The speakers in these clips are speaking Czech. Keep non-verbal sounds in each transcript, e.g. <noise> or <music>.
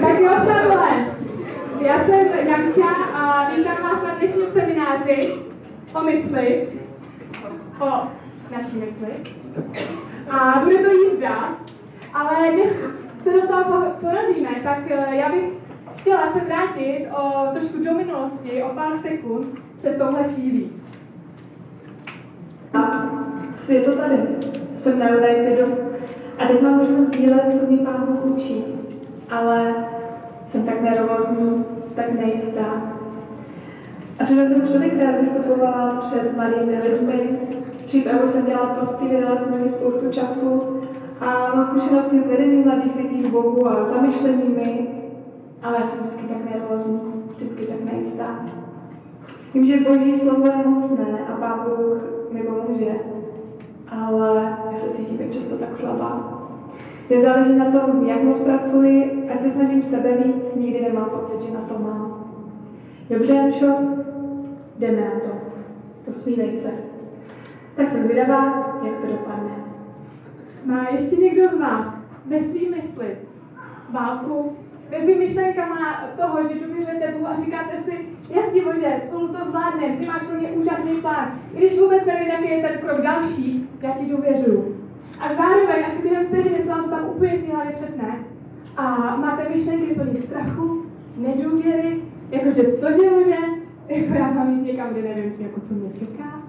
Tak jo, přátelé, já jsem Janča a vítám vás na dnešním semináři o mysli, o naší mysli. A bude to jízda, ale než se do toho ponoříme, tak eh, já bych chtěla se vrátit o trošku do minulosti, o pár sekund před touhle chvílí. A je to tady. Jsem na Unitedu a teď mám možnost sdílet, co mě pán Bůh učí. Ale jsem tak nervózní, tak nejistá. A přitom jsem už tolikrát vystupovala před malými lidmi. Přípravu jsem dělala prostě, věděla jsem spoustu času a mám zkušenosti s vedením mladých lidí k Bohu a zamyšleními, ale já jsem vždycky tak nervózní, vždycky tak nejistá. Vím, že Boží slovo je mocné a Pán Bůh mi pomůže, ale já se cítím přesto tak slabá. Nezáleží na tom, jak moc pracuji, ať se snažím sebe víc, nikdy nemám pocit, že na to mám. Dobře, Ančo, jdeme na to. Usmívej se. Tak jsem zvědavá, jak to dopadne. Má ještě někdo z vás ve svý mysli válku mezi myšlenkama toho, že důvěřujete Bohu a říkáte si, jasně Bože, spolu to zvládneme, ty máš pro mě úžasný plán. I když vůbec nevím, jaký je ten krok další, já ti důvěřuju. A zároveň asi během vteřiny se vám to tam úplně v té hlavě přetne a máte myšlenky plný strachu, nedůvěry, jakože cože může, <laughs> jako já mám jít někam, kde nevím, jako co mě čeká.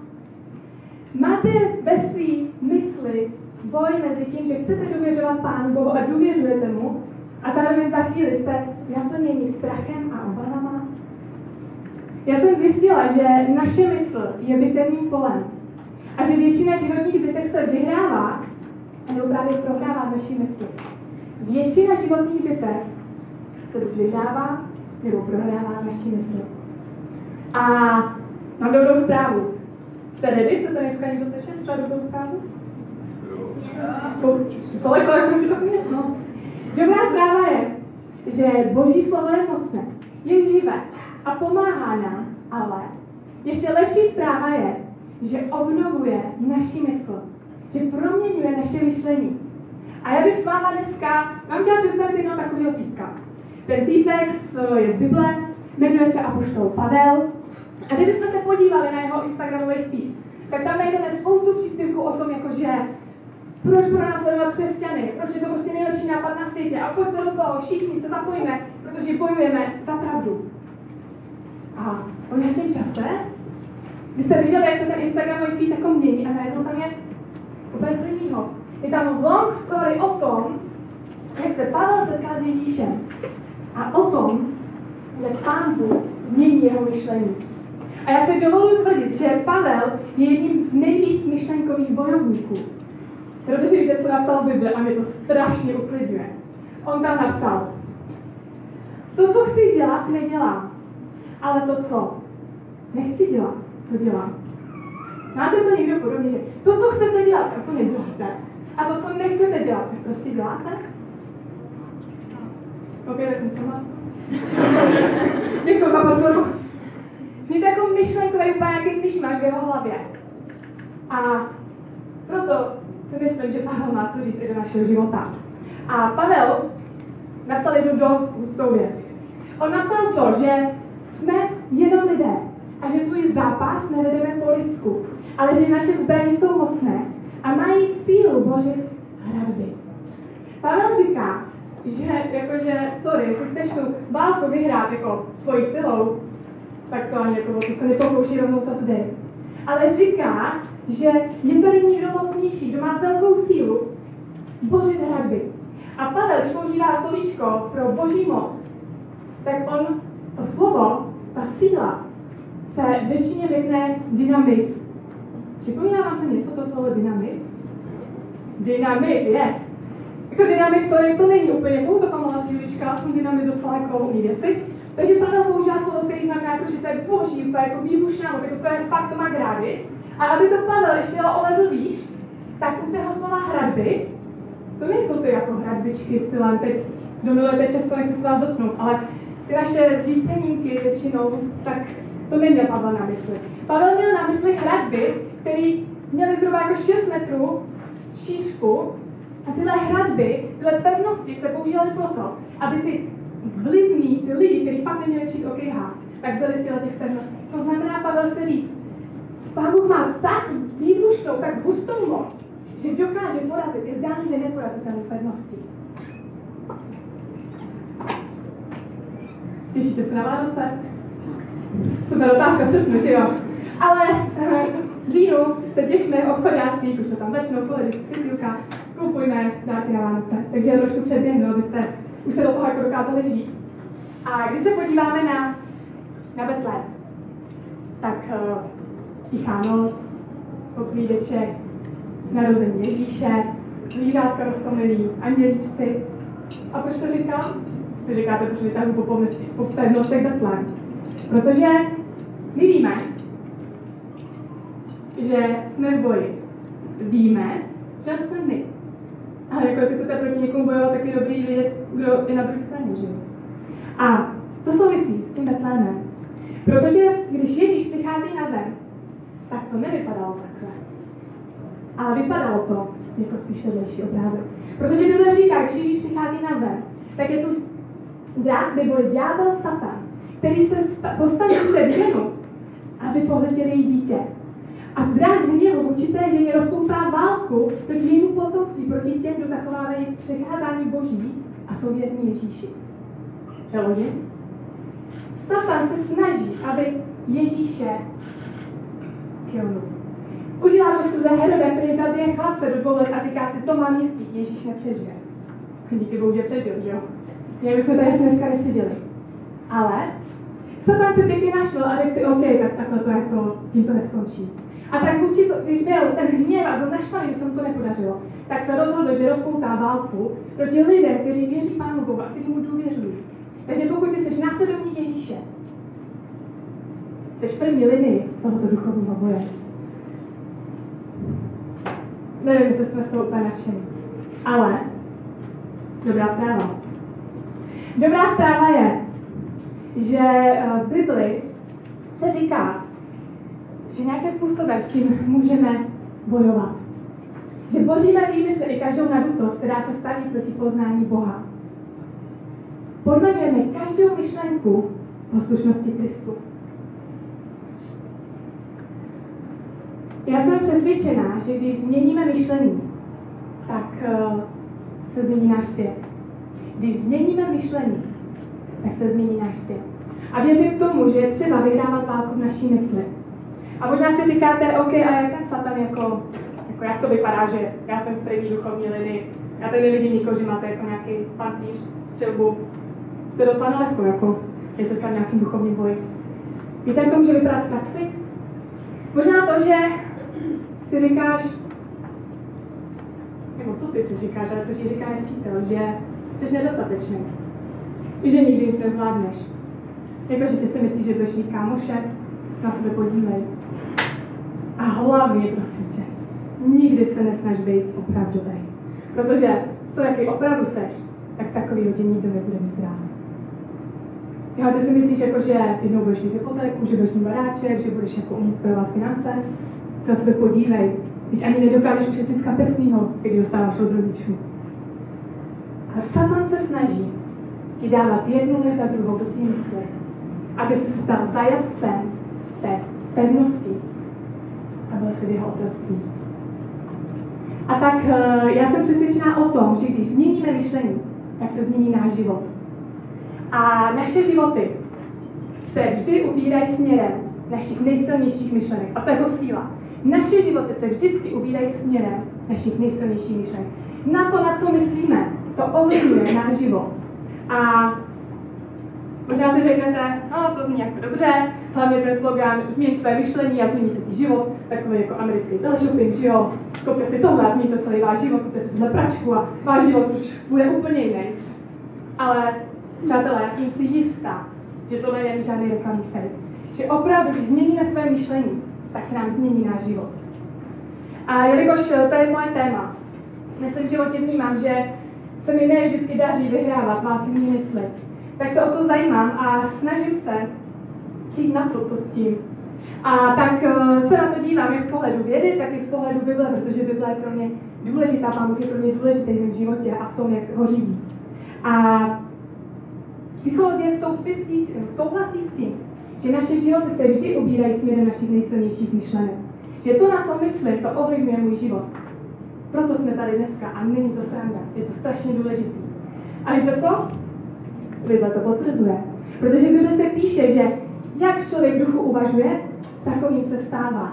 Máte ve své mysli boj mezi tím, že chcete důvěřovat Pánu Bohu a důvěřujete mu, a zároveň za chvíli jste naplněni strachem a obavama. Já jsem zjistila, že naše mysl je bitevním polem a že většina životních bitev se vyhrává nebo právě prohrává v naší mysli. Většina životních bitev se buď vyhrává nebo prohrává v naší mysli. A mám dobrou zprávu. Jste ready? Chcete dneska někdo slyšet třeba dobrou zprávu? Co ale jak už to kněz, no. Dobrá zpráva je, že Boží slovo je mocné, je živé a pomáhá nám, ale ještě lepší zpráva je, že obnovuje naši mysl, že proměňuje naše myšlení. A já bych s váma dneska, vám chtěla představit jednoho takového týpka. Ten týpek je z Bible, jmenuje se Apoštol Pavel. A kdybychom se podívali na jeho Instagramový feed, tak tam najdeme spoustu příspěvků o tom, jakože proč pro nás sledovat křesťany, proč je to prostě nejlepší nápad na světě a pojďte do toho, všichni se zapojíme, protože bojujeme za pravdu. A po nějakém čase, vy jste viděli, jak se ten Instagramový feed jako mění a najednou tam je úplně co jiného. Je tam long story o tom, jak se Pavel setká s Ježíšem a o tom, jak Pán Bůh mění jeho myšlení. A já si dovoluji tvrdit, že Pavel je jedním z nejvíc myšlenkových bojovníků. Protože víte, co napsal v Bibli a mě to strašně uklidňuje. On tam napsal, to, co chci dělat, nedělám, ale to, co nechci dělat, to dělám. Máte to někdo podobně, že to, co chcete dělat, tak to neděláte. A to, co nechcete dělat, tak prostě děláte? OK, tak jsem sama. <laughs> Děkuji za podporu. Zní to jako myšlenkový úplně nějaký myšmaš v jeho hlavě. A proto si myslím, že Pavel má co říct i do našeho života. A Pavel napsal jednu dost hustou věc. On napsal to, že jsme jenom lidé a že svůj zápas nevedeme po lidsku, ale že naše zbraně jsou mocné a mají sílu božit hradby. Pavel říká, že jakože, sorry, jestli chceš tu válku vyhrát jako svojí silou, tak to ani jako, to se nepokouší rovnou to vdy. Ale říká, že je tady někdo mocnější, kdo má velkou sílu božit hradby. A Pavel, když používá slovíčko pro boží moc, tak on, to slovo, ta síla, se v řečtině řekne dynamis. Připomíná vám to něco, to slovo dynamis? Dynamit, yes. Jako dynamit, sorry, to není úplně mou, to pamala aspoň dynamit docela jako umí věci. Takže Pavel používá slovo, který znamená, jako, že to je boží, to je jako výbušná moc, jako to je fakt, to má grády. A aby to Pavel ještě dal o level výš, tak u tého slova hradby, to nejsou ty jako hradbičky stylem, teď kdo milujete Česko, nechci se vás dotknout, ale ty naše zříceníky většinou, tak to neměl Pavel na mysli. Pavel měl na mysli hradby, které měly zhruba jako 6 metrů šířku a tyhle hradby, tyhle pevnosti se používaly proto, aby ty vlivní, ty lidi, kteří fakt neměli přijít o KH, tak byli v těch pevnostech. To znamená, Pavel chce říct, Pán Bůh má tak výbušnou, tak hustou moc, že dokáže porazit je zdánlivě neporazitelné pevnosti. Těšíte se na Vánoce? Super otázka v srpnu, že jo? Ale eh, v říjnu se těšíme obchodáci, už to tam začnou, pohledy citlivka, kupujme dárky na Vánoce. Takže já trošku předběhnu, abyste už se do toho jako dokázali žít. A když se podíváme na, na Betlém, tak uh, tichá noc, poklídeček, narození Ježíše, zvířátka rostomilí, andělíčci. A proč to říkám? Si říkáte, proč pomysli, po pevnostech Betlém. Protože my víme, že jsme v boji. Víme, že jsme my. A jako jestli chcete proti někomu bojovat, tak je dobrý vědět, kdo je na druhé straně, že A to souvisí s tím Betlémem. Protože když Ježíš přichází na zem, tak to nevypadalo takhle. Ale vypadalo to jako spíš vedlejší obrázek. Protože Bible říká, když Ježíš přichází na zem, tak je tu drák nebo ďábel Satan, který se postaví před ženu, aby pohltil její dítě. A drák hněvu vůči té ženě rozpoutá válku proti jejímu potomství, proti těm, kdo zachovávají překázání Boží a jsou věrní Ježíši. Přeložím. Satan se snaží, aby Ježíše kilnul. Udělá to skrze Heroda, který zabije chlapce do dvou let a říká si, to mám jistý, Ježíš nepřežije. Díky bohu, že přežil, že jo? Jak bychom tady dneska neseděli. Ale Satan se pěkně našel a řekl si, OK, tak takhle to jako, tím to neskončí. A tak vůči to, když byl ten hněv a byl naštvaný, že se mu to nepodařilo, tak se rozhodl, že rozpoutá válku proti lidem, kteří věří Pánu Bohu a kteří mu důvěřují. Takže pokud ty jsi následovník Ježíše, jsi první linii tohoto duchovního boje. Nevím, jestli jsme z toho úplně nadšení. Ale dobrá zpráva. Dobrá zpráva je, že eh, v Bibli se říká, že nějakým způsobem s tím můžeme bojovat. Že božíme výmysly i každou nadutost, která se staví proti poznání Boha. Podmanujeme každou myšlenku poslušnosti Kristu. Já jsem přesvědčená, že když změníme myšlení, tak uh, se změní náš svět. Když změníme myšlení, tak se změní náš svět. A věřím tomu, že je třeba vyhrávat válku v naší mysli. A možná si říkáte, OK, a jak ten Satan, jako, jako jak to vypadá, že já jsem v první duchovní linii, já tady nevidím nikoho, že máte jako nějaký pancíř, čelbu. To je docela nelehko, jako, jestli jste v nějakým duchovním boji. Víte, jak to může vypadat v praxi? Možná to, že si říkáš, nebo co ty si říkáš, ale co ti říká nepřítel, že jsi nedostatečný. Že nikdy nic nezvládneš. Jako, že ty si myslíš, že budeš mít kámoše, se na sebe podívej. A hlavně, prosím tě, nikdy se nesnaž být opravdový. Protože to, jaký opravdu seš, tak takový tě nikdo nebude mít rád. Jo, ty si myslíš, jako, že jednou budeš mít hypotéku, že budeš mít baráček, že budeš jako umět spravovat finance, se na sebe podívej. Teď ani nedokážeš ušetřit z kapesního, když dostáváš od rodičů. A Satan se snaží ti dávat jednu než za druhou do té mysli, aby se stal zajatcem té pevnosti a byl si v jeho otroctví. A tak eh, já jsem přesvědčená o tom, že když změníme myšlení, tak se změní náš život. A naše životy se vždy ubírají směrem našich nejsilnějších myšlenek. A to jako síla. Naše životy se vždycky ubírají směrem našich nejsilnějších myšlenek. Na to, na co myslíme, to ovlivňuje náš život. A možná si řeknete, no to zní jako dobře, hlavně ten slogan změň své myšlení a změní se ti život, takový jako americký teleshopping, že jo, kupte si tohle a změní to celý váš život, kupte si tuhle pračku a váš život už bude úplně jiný. Ale přátelé, já jsem si jistá, že to není žádný reklamní fake. Že opravdu, když změníme své myšlení, tak se nám změní náš život. A jelikož to je moje téma, já se v životě vnímám, že se mi ne vždycky daří vyhrávat války mysli, tak se o to zajímám a snažím se přijít na to, co s tím. A tak uh, se na to dívám jak z pohledu vědy, tak i z pohledu Bible, protože Bible je pro mě důležitá, Pán Bůh je pro mě důležitý v mém životě a v tom, jak ho řídí. A Psychologie souvisí, souhlasí s tím, že naše životy se vždy ubírají směrem našich nejsilnějších myšlenek. Že to, na co myslím, to ovlivňuje můj život. Proto jsme tady dneska a není to sranda. Je to strašně důležité. A víte co? Bible to potvrzuje. Protože Bible se píše, že jak člověk duchu uvažuje, takovým se stává.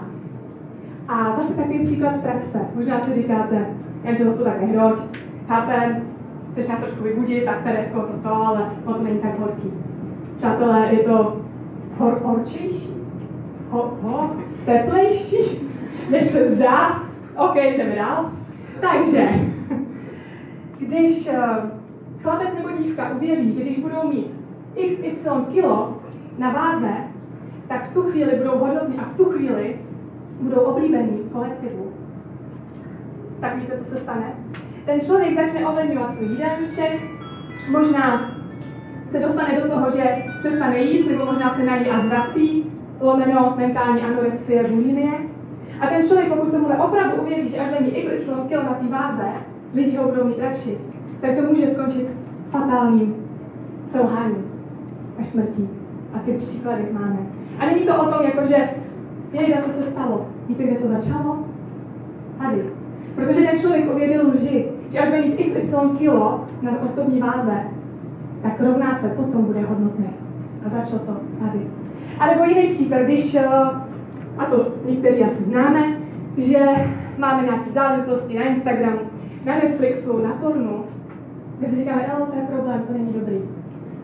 A zase takový příklad z praxe. Možná si říkáte, Janče, to tak nehroď, chápem, chceš nás trošku vybudit, tak tady jako to, to, ale ono to není tak horký. Přátelé, je to hor, horčejší, ho, ho, teplejší, než se zdá. OK, jdeme dál. Takže, když uh, chlapec nebo dívka uvěří, že když budou mít XY kilo na váze, tak v tu chvíli budou hodnotní a v tu chvíli budou oblíbení kolektivu. Tak víte, co se stane? Ten člověk začne ovlivňovat svůj jídelníček, možná se dostane do toho, že přestane jíst, nebo možná se nají a zvrací, lomeno mentální anorexie, bulimie. A ten člověk, pokud tomuhle opravdu uvěří, že až není XY kilo na té váze, lidi ho budou mít radši, tak to může skončit fatálním selháním až smrtí. A ty příklady máme. A není to o tom, jako že jejda, to se stalo. Víte, kde to začalo? Tady. Protože ten člověk uvěřil lži, že až bude mít XY kilo na osobní váze, tak rovná se potom bude hodnotný. A začalo to tady. A nebo jiný příklad, když, eh, a to někteří asi známe, že máme nějaké závislosti na Instagramu, na Netflixu, na pornu, kde si říkáme, ale to je problém, to není dobrý.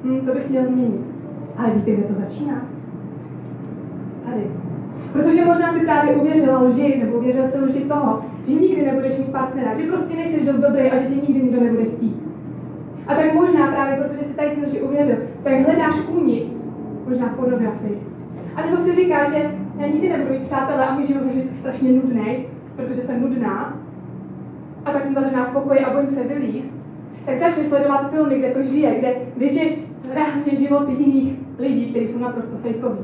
Hm, to bych měl změnit. Ale víte, kde to začíná? Tady. Protože možná si právě uvěřila lži, nebo uvěřil se lži toho, že nikdy nebudeš mít partnera, že prostě nejsi dost dobrý a že tě nikdy nikdo nebude chtít. A tak možná právě, protože si tady ty lži uvěřil, tak hledáš únik, možná v pornografii. A nebo si říká, že já nikdy nebudu mít přátelé a můj život je vždycky strašně nudný, protože jsem nudná. A tak jsem zavřená v pokoji a bojím se vylíst. Tak začneš sledovat filmy, kde to žije, kde, kde žiješ reálně životy jiných lidí, kteří jsou naprosto fejkoví.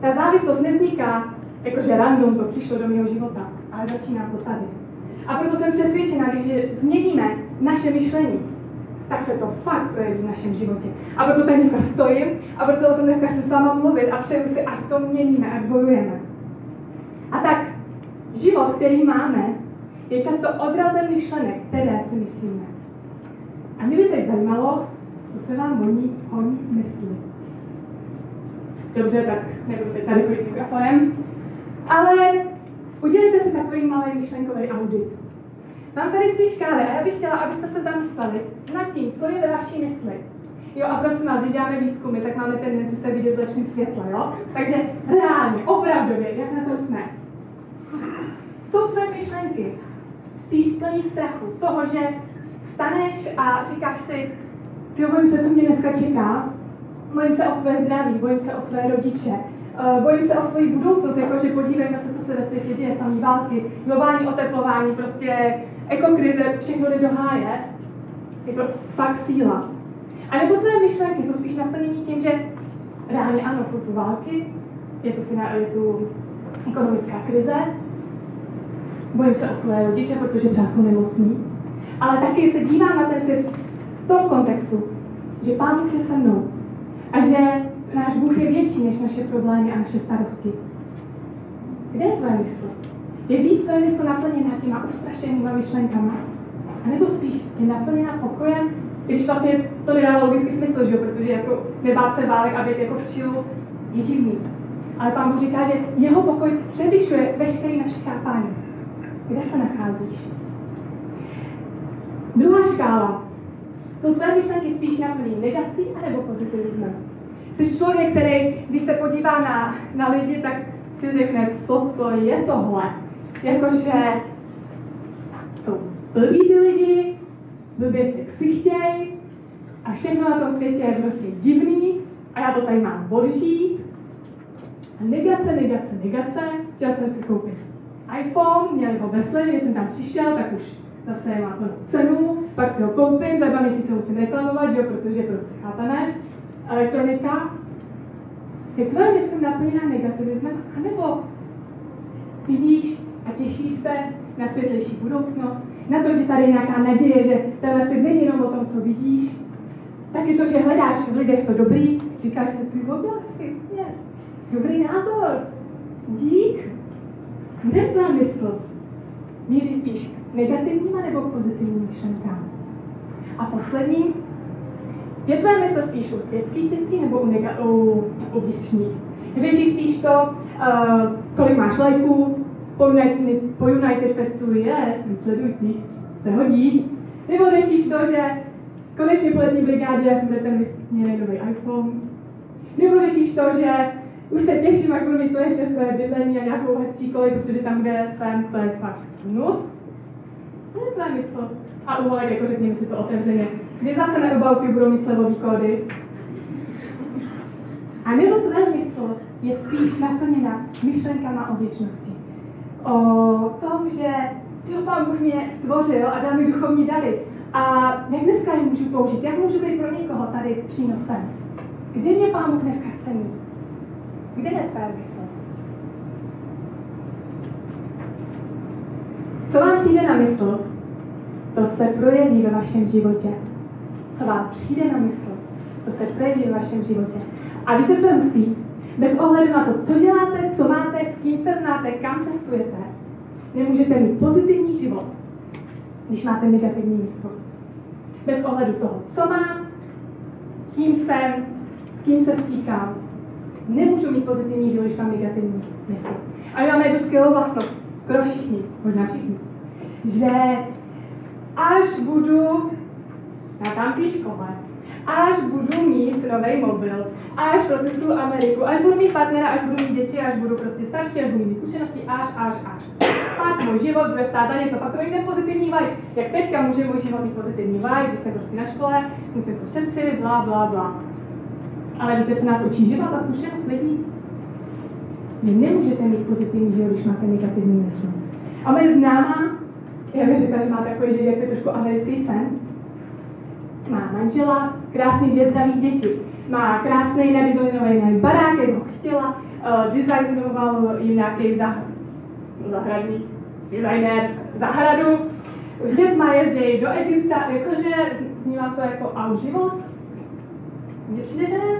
Ta závislost nevzniká jakože random to přišlo do mého života, ale začíná to tady. A proto jsem přesvědčena, když změníme naše myšlení, tak se to fakt projeví v našem životě. A proto tady dneska stojím a proto o tom dneska chci s váma mluvit a přeju si, ať to měníme, ať bojujeme. A tak život, který máme, je často odrazem myšlenek, které si myslíme. A mě by teď zajímalo, co se vám honí, honí myslí. Dobře, tak nebudu teď tady chodit s mikrofonem. Ale udělejte si takový malý myšlenkový audit. Mám tady tři škály a já bych chtěla, abyste se zamysleli nad tím, co je ve vaší mysli. Jo, a prosím vás, když děláme výzkumy, tak máme tendenci se vidět v lepším světle, jo? Takže reálně, opravdově, jak na to jsme. Jsou tvoje myšlenky spíš plný strachu, toho, že staneš a říkáš si, ty bojím se, co mě dneska čeká, bojím se o své zdraví, bojím se o své rodiče, uh, bojím se o svoji budoucnost, jakože podívejme se, co se ve světě děje, samý války, globální oteplování, prostě ekokrize, všechno jde do háje. Je to fakt síla. A nebo tvoje myšlenky jsou spíš naplněny tím, že reálně ano, jsou tu války, je tu, je tu ekonomická krize, bojím se o své rodiče, protože třeba jsou nemocní, ale taky se dívám na ten svět v tom kontextu, že Pán je se mnou a že náš Bůh je větší než naše problémy a naše starosti. Kde je tvoje mysl? Je víc tvoje mysl naplněná těma ustrašenýma myšlenkama? A nebo spíš je naplněná pokojem, když vlastně to nedává logický smysl, že jo? protože jako nebát se válek a být jako v čilu je divný. Ale pán Bůh říká, že jeho pokoj převyšuje veškerý naše chápání. Kde se nacházíš? Druhá škála. Jsou tvé myšlenky spíš naplní negací anebo pozitivismem? Jsi člověk, který, když se podívá na, na lidi, tak si řekne, co to je tohle. Jakože jsou blbí ty lidi, blbě si ksichtěj a všechno na tom světě je prostě divný a já to tady mám odžít. A negace, negace, negace. Chtěl jsem si koupit iPhone, měl ho ve slevě, když jsem tam přišel, tak už zase má plnou cenu, pak si ho koupím, za dva měsíce musím reklamovat, že jo, protože prostě chápeme, elektronika. Je tvoje mysl naplněná negativismem, anebo vidíš a těšíš se na světlejší budoucnost, na to, že tady je nějaká naděje, že tenhle svět není jenom o tom, co vidíš, Taky to, že hledáš v lidech to dobrý, říkáš si, ty vole, hezký směr, dobrý názor, dík. Kde je tvá mysl? Míří spíš k negativním nebo k pozitivním myšlenkám? A poslední, je tvoje mysl spíš u světských věcí nebo u, nega- u, u vnitřních? Řešíš spíš to, uh, kolik máš lajků, po, United, po United Festu je, yes, sledujících, se hodí. Nebo řešíš to, že konečně po letní brigádě bude ten vysněný nový iPhone. Nebo řešíš to, že už se těším, jak budu mít konečně své bydlení a nějakou hezčí kolej, protože tam, kde jsem, to je fakt nus. To je tvoje mysl. A uholek, jako řekněme si to otevřeně. Kdy zase na About budou mít slevový kódy. A nebo tvoje mysl je spíš naplněna myšlenkama o věčnosti. O tom, že ty Pán Bůh mě stvořil a dal mi duchovní dary. A jak dneska je můžu použít? Jak můžu být pro někoho tady přínosem? Kde mě Pán Bůh dneska chce mít? Kde je tvé mysl? Co vám přijde na mysl, to se projeví ve vašem životě. Co vám přijde na mysl, to se projeví ve vašem životě. A víte, co je hustý? Bez ohledu na to, co děláte, co máte, s kým se znáte, kam cestujete, nemůžete mít pozitivní život, když máte negativní mysl. Bez ohledu toho, co mám, kým jsem, s kým se stýkám, nemůžu mít pozitivní život, když mám negativní mysl. A my máme jednu skvělou vlastnost, skoro všichni, možná všichni, že až budu na tamtý škole, až budu mít nový mobil, až procestuju Ameriku, až budu mít partnera, až budu mít děti, až budu prostě starší, až budu mít zkušenosti, až, až, až. Pak můj život bude stát za něco, pak to bude pozitivní vibe. Jak teďka může můj život mít pozitivní vibe, když jsem prostě na škole, musím šetřit, bla, bla, bla. Ale víte, co nás učí život a zkušenost lidí? Že nemůžete mít pozitivní život, když máte negativní mysl. A moje známá, já bych řekla, že má takový, že je trošku americký sen, má manžela, krásný dvě zdraví děti. Má krásný nadizajnovaný barák, jak ho chtěla, uh, designoval jim nějaký zah, zahradní designer zahradu. S dětma jezdí do Egypta, jakože zní vám to jako out život? Mně přijde, že ne.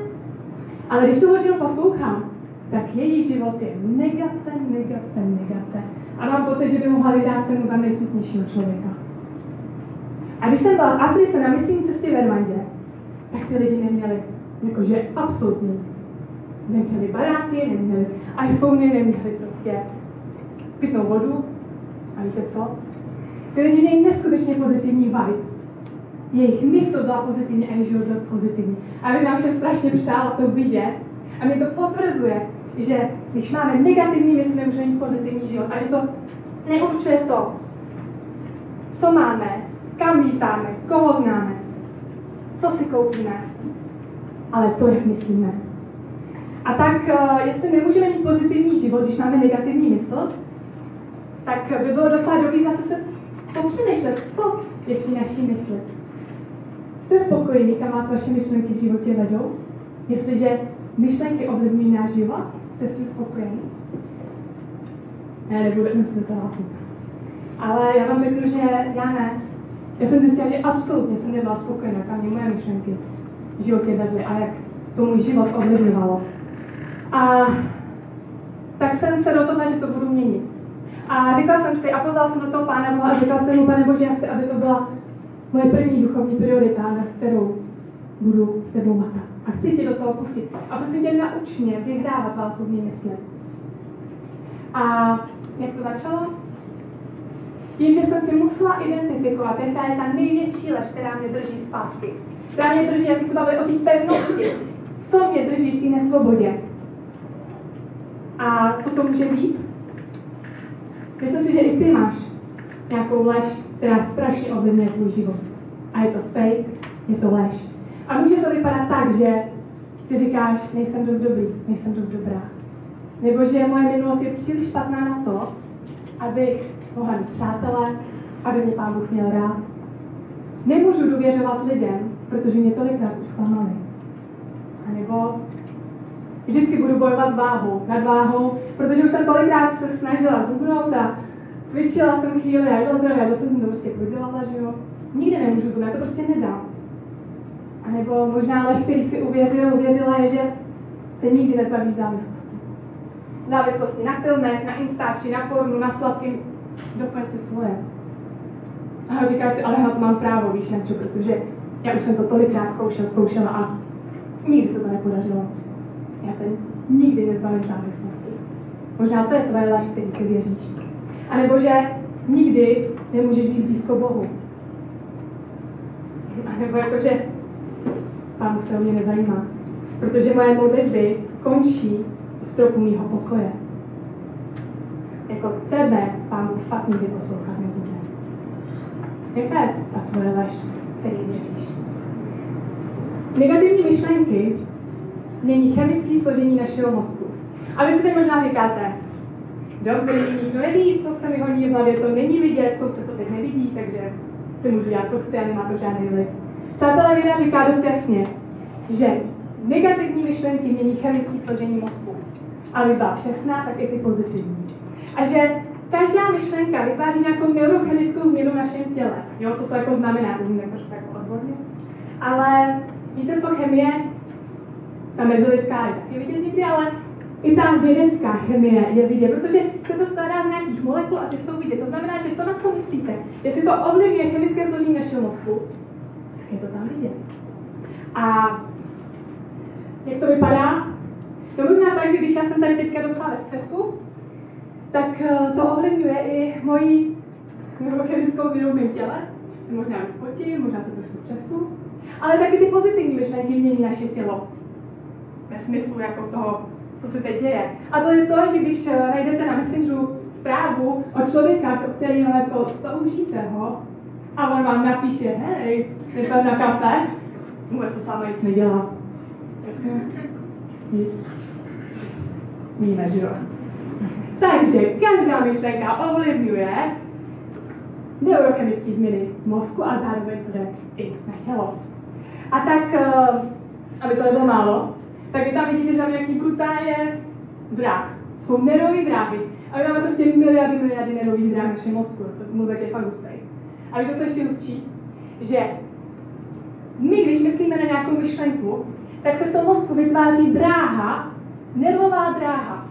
Ale když tu ženu poslouchám, tak její život je negace, negace, negace. A mám pocit, že by mohla vyhrát cenu za nejsmutnějšího člověka. A když jsem byla v Africe na misijní cestě v Rwandě, tak ty lidi neměli jakože absolutně nic. Neměli baráky, neměli iPhony, neměli prostě pitnou vodu. A víte co? Ty lidi měli neskutečně pozitivní vibe. Jejich mysl byla pozitivní a jejich život byl pozitivní. A já bych nám všem strašně přála to vidět. A mě to potvrzuje, že když máme negativní mysl, nemůžeme mít pozitivní život. A že to neurčuje to, co máme, kam lítáme, koho známe, co si koupíme, ale to, jak myslíme. A tak, eh, jestli nemůžeme mít pozitivní život, když máme negativní mysl, tak by bylo docela dobré zase se popřemýšlet, co je v té naší mysli. Jste spokojení, kam vás vaše myšlenky v životě vedou? Jestliže myšlenky ovlivňují náš život, jste s tím spokojení? Ne, nebudu, musím se hlásit. Ale já vám řeknu, že já ne. Já jsem zjistila, že absolutně jsem nebyla spokojená, kam mě moje myšlenky v životě vedly a jak to můj život ovlivňovalo. A tak jsem se rozhodla, že to budu měnit. A řekla jsem si, a pozvala jsem do toho Pána Boha a řekla jsem mu, Pane Bože, já chci, aby to byla moje první duchovní priorita, na kterou budu s tebou makat. A chci tě do toho pustit. A prosím tě, nauč mě vyhrávat válku v mý mysli. A jak to začalo? Tím, že jsem si musela identifikovat, jaká je ta největší lež, která mě drží zpátky. Která mě drží, já jsem se bavila o té pevnosti. Co mě drží v té nesvobodě? A co to může být? Myslím si, že i ty máš nějakou lež, která strašně ovlivňuje tvůj život. A je to fake, je to lež. A může to vypadat tak, že si říkáš, nejsem dost dobrý, nejsem dost dobrá. Nebo že moje minulost je příliš špatná na to, abych mohla mít přátelé, aby mě Pán Bůh měl rád. Nemůžu důvěřovat lidem, protože mě tolikrát už zklamali. A nebo vždycky budu bojovat s váhou, nad váhou, protože už jsem tolikrát se snažila zubnout a cvičila jsem chvíli a jela zdravě, já jsem to prostě prodělala, že jo. Nikdy nemůžu zubnout, já to prostě nedám. A nebo možná lež, který si uvěřil, uvěřila je, že se nikdy nezbavíš závislosti. Závislosti na filmech, na instači, na pornu, na sladkým, doplň si svoje. A říkáš si, ale na to mám právo, víš, Jančo, protože já už jsem to tolikrát zkoušel, zkoušela a nikdy se to nepodařilo. Já se nikdy nezbavím závislosti. Možná to je tvoje lež, který ty věříš. A nebo že nikdy nemůžeš být blízko Bohu. A nebo jakože Pán se o mě nezajímá. Protože moje modlitby končí u stropu mýho pokoje. Jako tebe Pán Bůh fakt nikdy poslouchat nebude. Jaká je ta tvoje lež, který věříš? Negativní myšlenky mění chemické složení našeho mozku. A vy si teď možná říkáte, dobrý, neví, co se mi hodí v hlavě, to není vidět, co se to teď nevidí, takže si můžu dělat, co chci a nemá to žádný vliv. Přátelé, věda říká dost jasně, že negativní myšlenky mění chemické složení mozku. Aby byla přesná, tak i ty pozitivní. A že každá myšlenka vytváří nějakou neurochemickou změnu v našem těle. Jo, co to jako znamená, to jako, jako odborně. Ale víte, co chemie? Ta mezilidská je taky vidět někdy, ale i ta vědecká chemie je vidět, protože se to skládá z nějakých molekul a ty jsou vidět. To znamená, že to, na co myslíte, jestli to ovlivňuje chemické složení našeho mozku, je to tam vidět. A jak to vypadá? No možná tak, že když já jsem tady teďka docela ve stresu, tak eh, to ovlivňuje i moji neurochemickou změnu v mém těle. Se možná víc potím, možná se trošku třesu. Ale taky ty pozitivní myšlenky mění naše tělo. Ve smyslu jako toho, co se teď děje. A to je to, že když eh, najdete na Messengeru zprávu od člověka, který jako toužíte ho, a on vám napíše, hej, jdete na kafe, vůbec to sama nic nedělá. Víme, že jo. Takže každá myšlenka ovlivňuje neurochemické změny mozku a zároveň to jde i na tělo. A tak, eh, aby to nebylo málo, tak vy tam vidíte, že tam nějaký brutálně dráh. Jsou nervové dráhy. A my máme prostě miliardy, miliardy nervových dráh v našem mozku. To mozek je fakt hustý. A víte, co ještě hustší? Že my, když myslíme na nějakou myšlenku, tak se v tom mozku vytváří dráha, nervová dráha.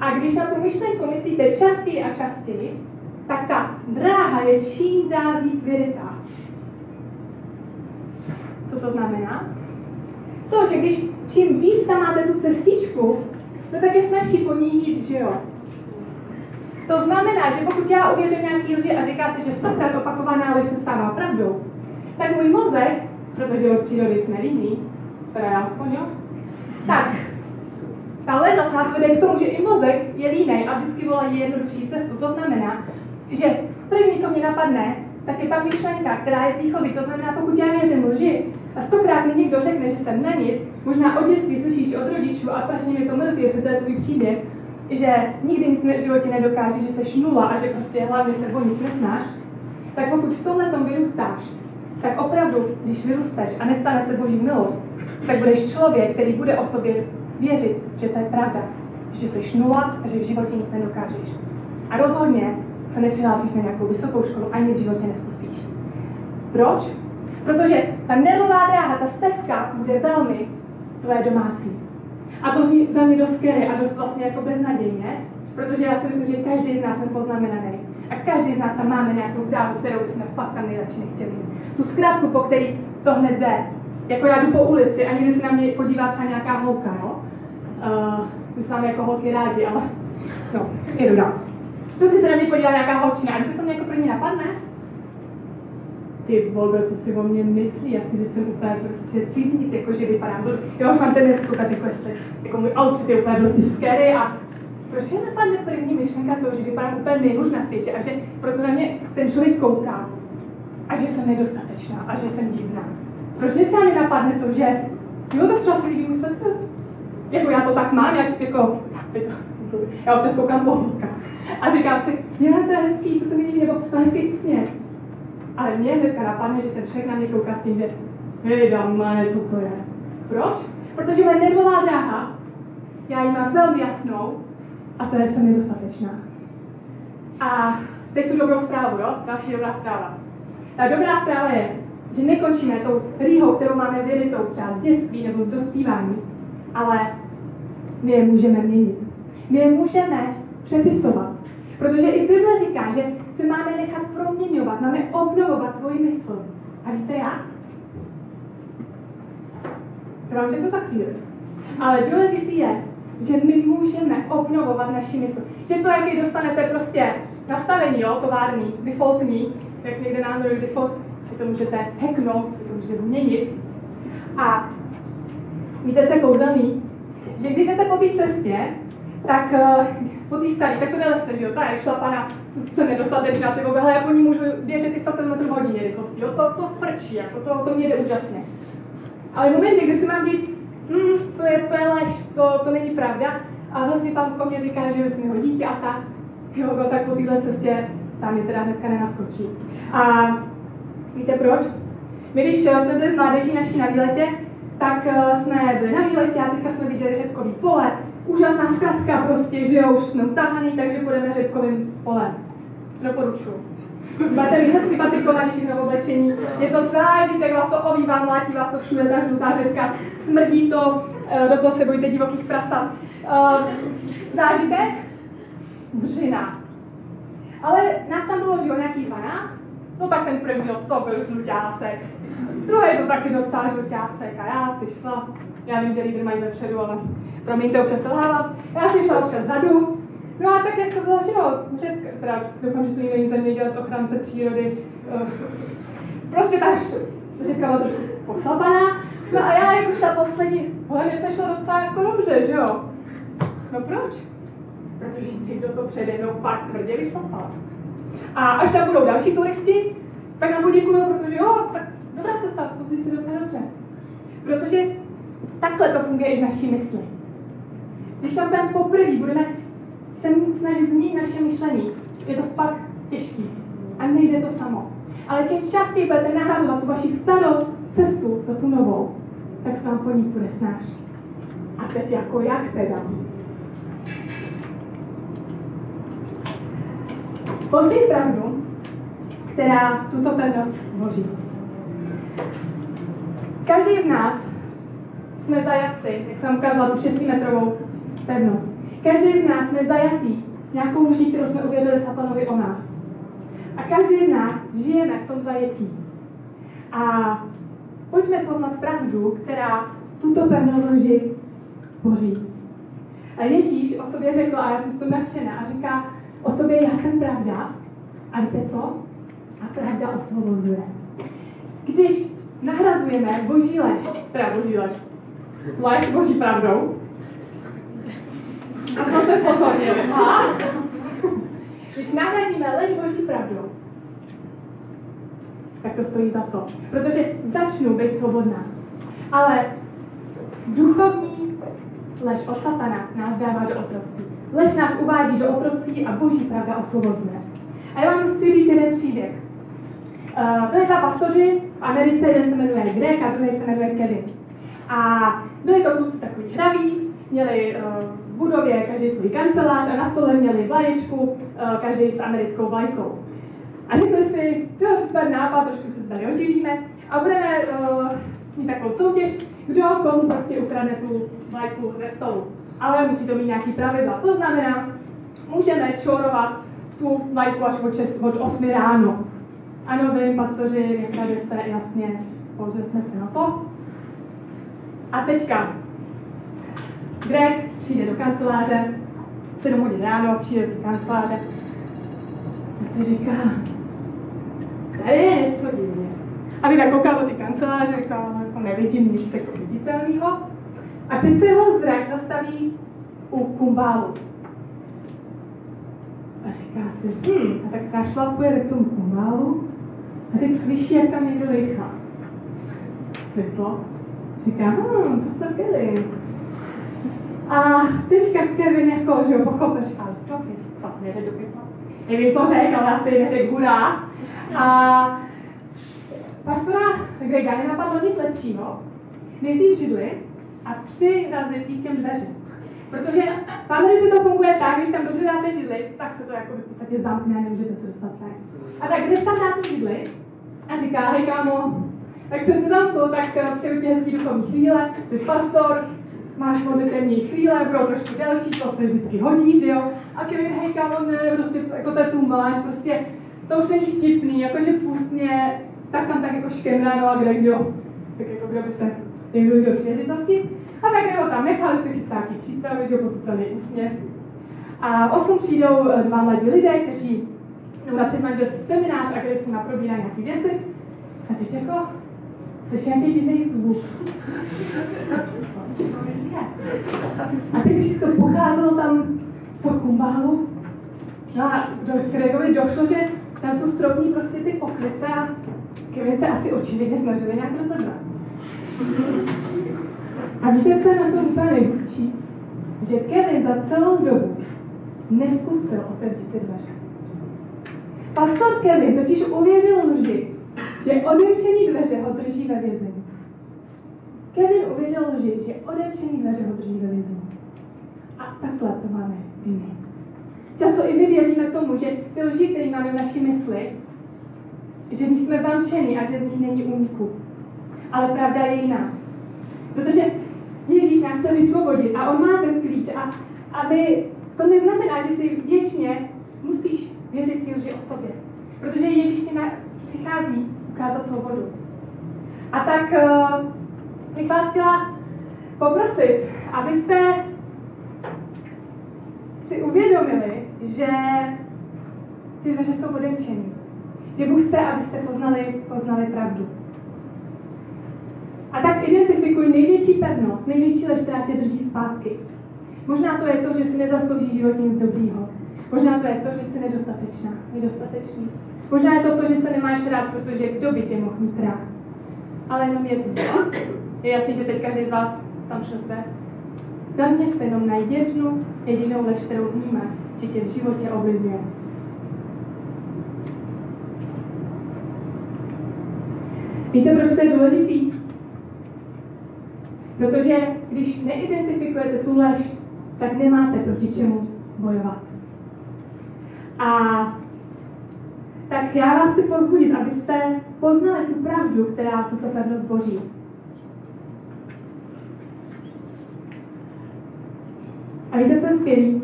A když na tu myšlenku myslíte častěji a častěji, tak ta dráha je čím dál víc vyrytá. Co to znamená? To, že když čím víc tam máte tu cestičku, no tak je snažší po ní jít, že jo? To znamená, že pokud já uvěřím nějaký lži a říká se, že stokrát opakovaná lež se stává pravdou, tak můj mozek, protože od přírody jsme líní, teda já aspoň jo, tak ta lenost nás vede k tomu, že i mozek je línej a vždycky volá jednodušší cestu. To znamená, že první, co mě napadne, tak je ta myšlenka, která je výchozí. To znamená, pokud já věřím lži a stokrát mi někdo řekne, že jsem na nic, možná od dětství slyšíš od rodičů a strašně mě to mrzí, jestli to je tvůj příběh, že nikdy nic v životě nedokáže, že jsi nula a že prostě hlavně se o nic nesnáš, tak pokud v tomhle tom vyrůstáš, tak opravdu, když vyrůstaš a nestane se boží milost, tak budeš člověk, který bude o sobě věřit, že to je pravda, že jsi nula a že v životě nic nedokážeš. A rozhodně se nepřihlásíš na nějakou vysokou školu, ani nic v životě neskusíš. Proč? Protože ta nervová dráha, ta stezka bude velmi tvoje domácí. A to zní za mě dost scary a dost vlastně jako beznadějně, protože já si myslím, že každý z nás jsme poznamenaný. A každý z nás tam máme nějakou dráhu, kterou bychom fakt tam nejradši nechtěli. Tu zkrátku, po který to hned jde. Jako já jdu po ulici a někdy se na mě podívá třeba nějaká holka, no? Uh, my jsme jako holky rádi, ale no, jedu dál. Prostě se na mě podívá nějaká holčina a víte, co mě jako první napadne? Ty vole, co si o mě myslí, asi, že jsem úplně prostě tydnit, jako že vypadám, jo, už mám ten koukat, jako jestli, jako můj outfit je úplně prostě scary a proč mě napadne první myšlenka toho, že vypadám úplně nejhůř na světě a že proto na mě ten člověk kouká a že jsem nedostatečná a že jsem divná. Proč mě třeba nenapadne to, že jo, to třeba se líbí můj svět, jako já to tak mám, já jako, to, já občas koukám po a říkám si, jo, to je hezký, to se mi líbí, nebo to je hezký úsměv. Ale mě hnedka napadne, že ten člověk na mě kouká s tím, že hej, dáme, co to je. Proč? Protože moje nervová dráha, já ji mám velmi jasnou a to je jsem nedostatečná. A teď tu dobrou zprávu, jo? Další dobrá zpráva. Ta dobrá zpráva je, že nekončíme tou rýhou, kterou máme vyrytou třeba z dětství nebo z dospívání, ale my je můžeme měnit. My je můžeme přepisovat. Protože i Bible říká, že se máme nechat proměňovat, máme obnovovat svoji mysl. A víte jak? To vám řeknu za chvíli. Ale důležitý je, že my můžeme obnovovat naši mysl. Že to, jaký dostanete prostě nastavení, jo, tovární, defaultní, jak někde na Android default, že to můžete hacknout, že to můžete změnit. A víte, co je kouzelný? Že když jdete po té cestě, tak uh, po té staré, tak to jde lehce, že jo, ta je šlapana, jsem nedostatečná, ty oběhle, já po ní můžu běžet i 100 km hodině rychlosti, jo, to, to frčí, jako to, to mě jde úžasně. Ale v momentě, kdy si mám říct, hm, to je, to je lež, to, to není pravda, a vlastně pan mě říká, že jsme ho dítě a tak, jo, no, tak po téhle cestě tam je teda hnedka nenaskočí. A víte proč? My když jsme byli s mládeží naší na výletě, tak eh, jsme byli na výletě a teďka jsme viděli řepkový pole. Úžasná zkratka prostě, že jo, už jsme utahaný, takže budeme řepkovým polem. Doporučuji. Máte vy hezky patrikovaný všechno oblečení. Je to zážitek, vás to ovývá, mlátí vás to všude, ta žlutá řepka. Smrdí to, eh, do toho se bojíte divokých prasat. Eh, zážitek? Dřina. Ale nás tam bylo, že jo, nějaký 12, no tak ten první, to byl žluťásek. Druhý byl taky docela žluťásek a já si šla, já vím, že lídry mají vepředu, ale promiňte, občas selhávat. Já si šla občas zadu, No a tak jak to bylo, že jo, že, teda doufám, že to není zemědělec, ochránce přírody, uh, prostě ta řeka byla trošku pošlapaná. No a já jako šla poslední, ale mě se šlo docela jako dobře, že jo. No proč? Protože někdo to přede mnou fakt tvrdě vyšlapal. A až tam budou další turisti, tak nám poděkuju, protože jo, tak dobrá cesta, to si docela dobře. Protože takhle to funguje i v naší mysli. Když tam budeme poprvé, budeme se snažit změnit naše myšlení, je to fakt těžký. A nejde to samo. Ale čím častěji budete nahrazovat tu vaši starou cestu za tu novou, tak se vám po ní bude snáš. A teď jako jak teda? Později pravdu, která tuto pevnost tvoří. Každý z nás jsme zajatci, jak jsem ukázala tu 6-metrovou pevnost. Každý z nás jsme zajatý nějakou lží, kterou jsme uvěřili satanovi o nás. A každý z nás žijeme v tom zajetí. A pojďme poznat pravdu, která tuto pevnost lži boří. A Ježíš o sobě řekl, a já jsem z toho nadšená, a říká o sobě, já jsem pravda. A víte co? A pravda osvobozuje. Když nahrazujeme boží lež, teda boží lež, lež boží pravdou, a jsme se spozornili. Když nahradíme lež boží pravdou, tak to stojí za to. Protože začnu být svobodná. Ale duchovní lež od satana nás dává do otroctví. Lež nás uvádí do otroctví a boží pravda osvobozuje. A já vám chci říct jeden příběh. Uh, byli dva pastoři v Americe, jeden se jmenuje Greg a druhý se jmenuje Kevin. A byli to kluci takový hraví, měli uh, budově každý svůj kancelář a na stole měli vlaječku, eh, každý s americkou vlajkou. A řekli si, to je super nápad, trošku se tady oživíme a budeme uh, mít takovou soutěž, kdo komu prostě ukradne tu vlajku ze stolu. Ale musí to mít nějaký pravidla. To znamená, můžeme čorovat tu vlajku až od, 6, od 8 ráno. Ano, vy, pastoři, jak se, jasně, použili jsme se na to. A teďka, Greg přijde do kanceláře, 7 hodin ráno, přijde do kanceláře a si říká, tady je něco divně. A teďka kouká do ty kanceláře, říká, nevidím nic jako viditelného. A teď se jeho zrak zastaví u kumbálu. A říká si, hm, a tak našlapuje k tomu kumbálu a teď slyší, jak tam někdo dechá. Světlo. Říká, hm, to jste byli. A teďka Kevin jako, že jo, pochopil, říkal, no, vlastně řek do pytla. Nevím, co řekl, ale asi neřekl hurá. A pastora Grega nenapadlo nic lepšího, než vzít židli a přirazit jí těm dveřím. Protože v Americe to funguje tak, když tam dobře dáte židli, tak se to jako v podstatě zamkne, nemůžete se dostat ven. A tak když tam dá tu židli a říká, hej kámo, tak jsem tě zamkl, tak eh, přeju ti hezký duchovní chvíle, jsi pastor, máš modlitevní chvíle, budou trošku delší, to se vždycky hodí, že jo? A Kevin, hej, kámo, ne, prostě to, jako tetu máš, prostě to už není vtipný, jakože pustně, tak tam tak jako škemrá, no a kde, jo? Tak jako kdo by se nevyužil příležitosti. A tak ho tam nechali si chystá nějaký přípravy, že jo, potutelný úsměv. A osm přijdou eh, dva mladí lidé, kteří jdou na předmanželský seminář a kde se naprobírá nějaký věci. A teď jako slyší nějaký divný zvuk. A teď to pocházelo tam z toho kumbálu. No a do došlo, že tam jsou stropní prostě ty pokryce a Kevin se asi očividně snažili nějak rozebrat. A víte, co je na tom úplně nejhustší? Že Kevin za celou dobu neskusil otevřít ty dveře. Pastor Kevin totiž uvěřil lži, že odemčený dveře ho drží ve vězení. Kevin uvěřil lži, že odemčený dveře ho drží ve vězení. A takhle to máme i my. Často i my věříme tomu, že ty lži, které máme v naší mysli, že v nich jsme zamčení a že z nich není úniku. Ale pravda je jiná. Protože Ježíš nás chce vysvobodit a on má ten klíč a, a my, to neznamená, že ty věčně musíš věřit ty lži o sobě. Protože Ježíš ti na, přichází ukázat svobodu. A tak uh, bych vás chtěla poprosit, abyste si uvědomili, že ty dveře jsou odemčené. Že Bůh chce, abyste poznali, poznali pravdu. A tak identifikuj největší pevnost, největší lež, která tě drží zpátky. Možná to je to, že si nezaslouží životě nic dobrýho. Možná to je to, že jsi nedostatečná, nedostatečný. Možná je to to, že se nemáš rád, protože kdo by tě mohl mít rád. Ale jenom jedno. Je jasný, že teď každý z vás tam šlete. Zaměř se jenom na jednu jedinou lež, kterou vnímáš, že tě v životě ovlivňuje. Víte, proč to je důležitý? Protože když neidentifikujete tu lež, tak nemáte proti čemu bojovat. A tak já vás chci pozbudit, abyste poznali tu pravdu, která tuto pevnost boří. A víte, co je skvělý?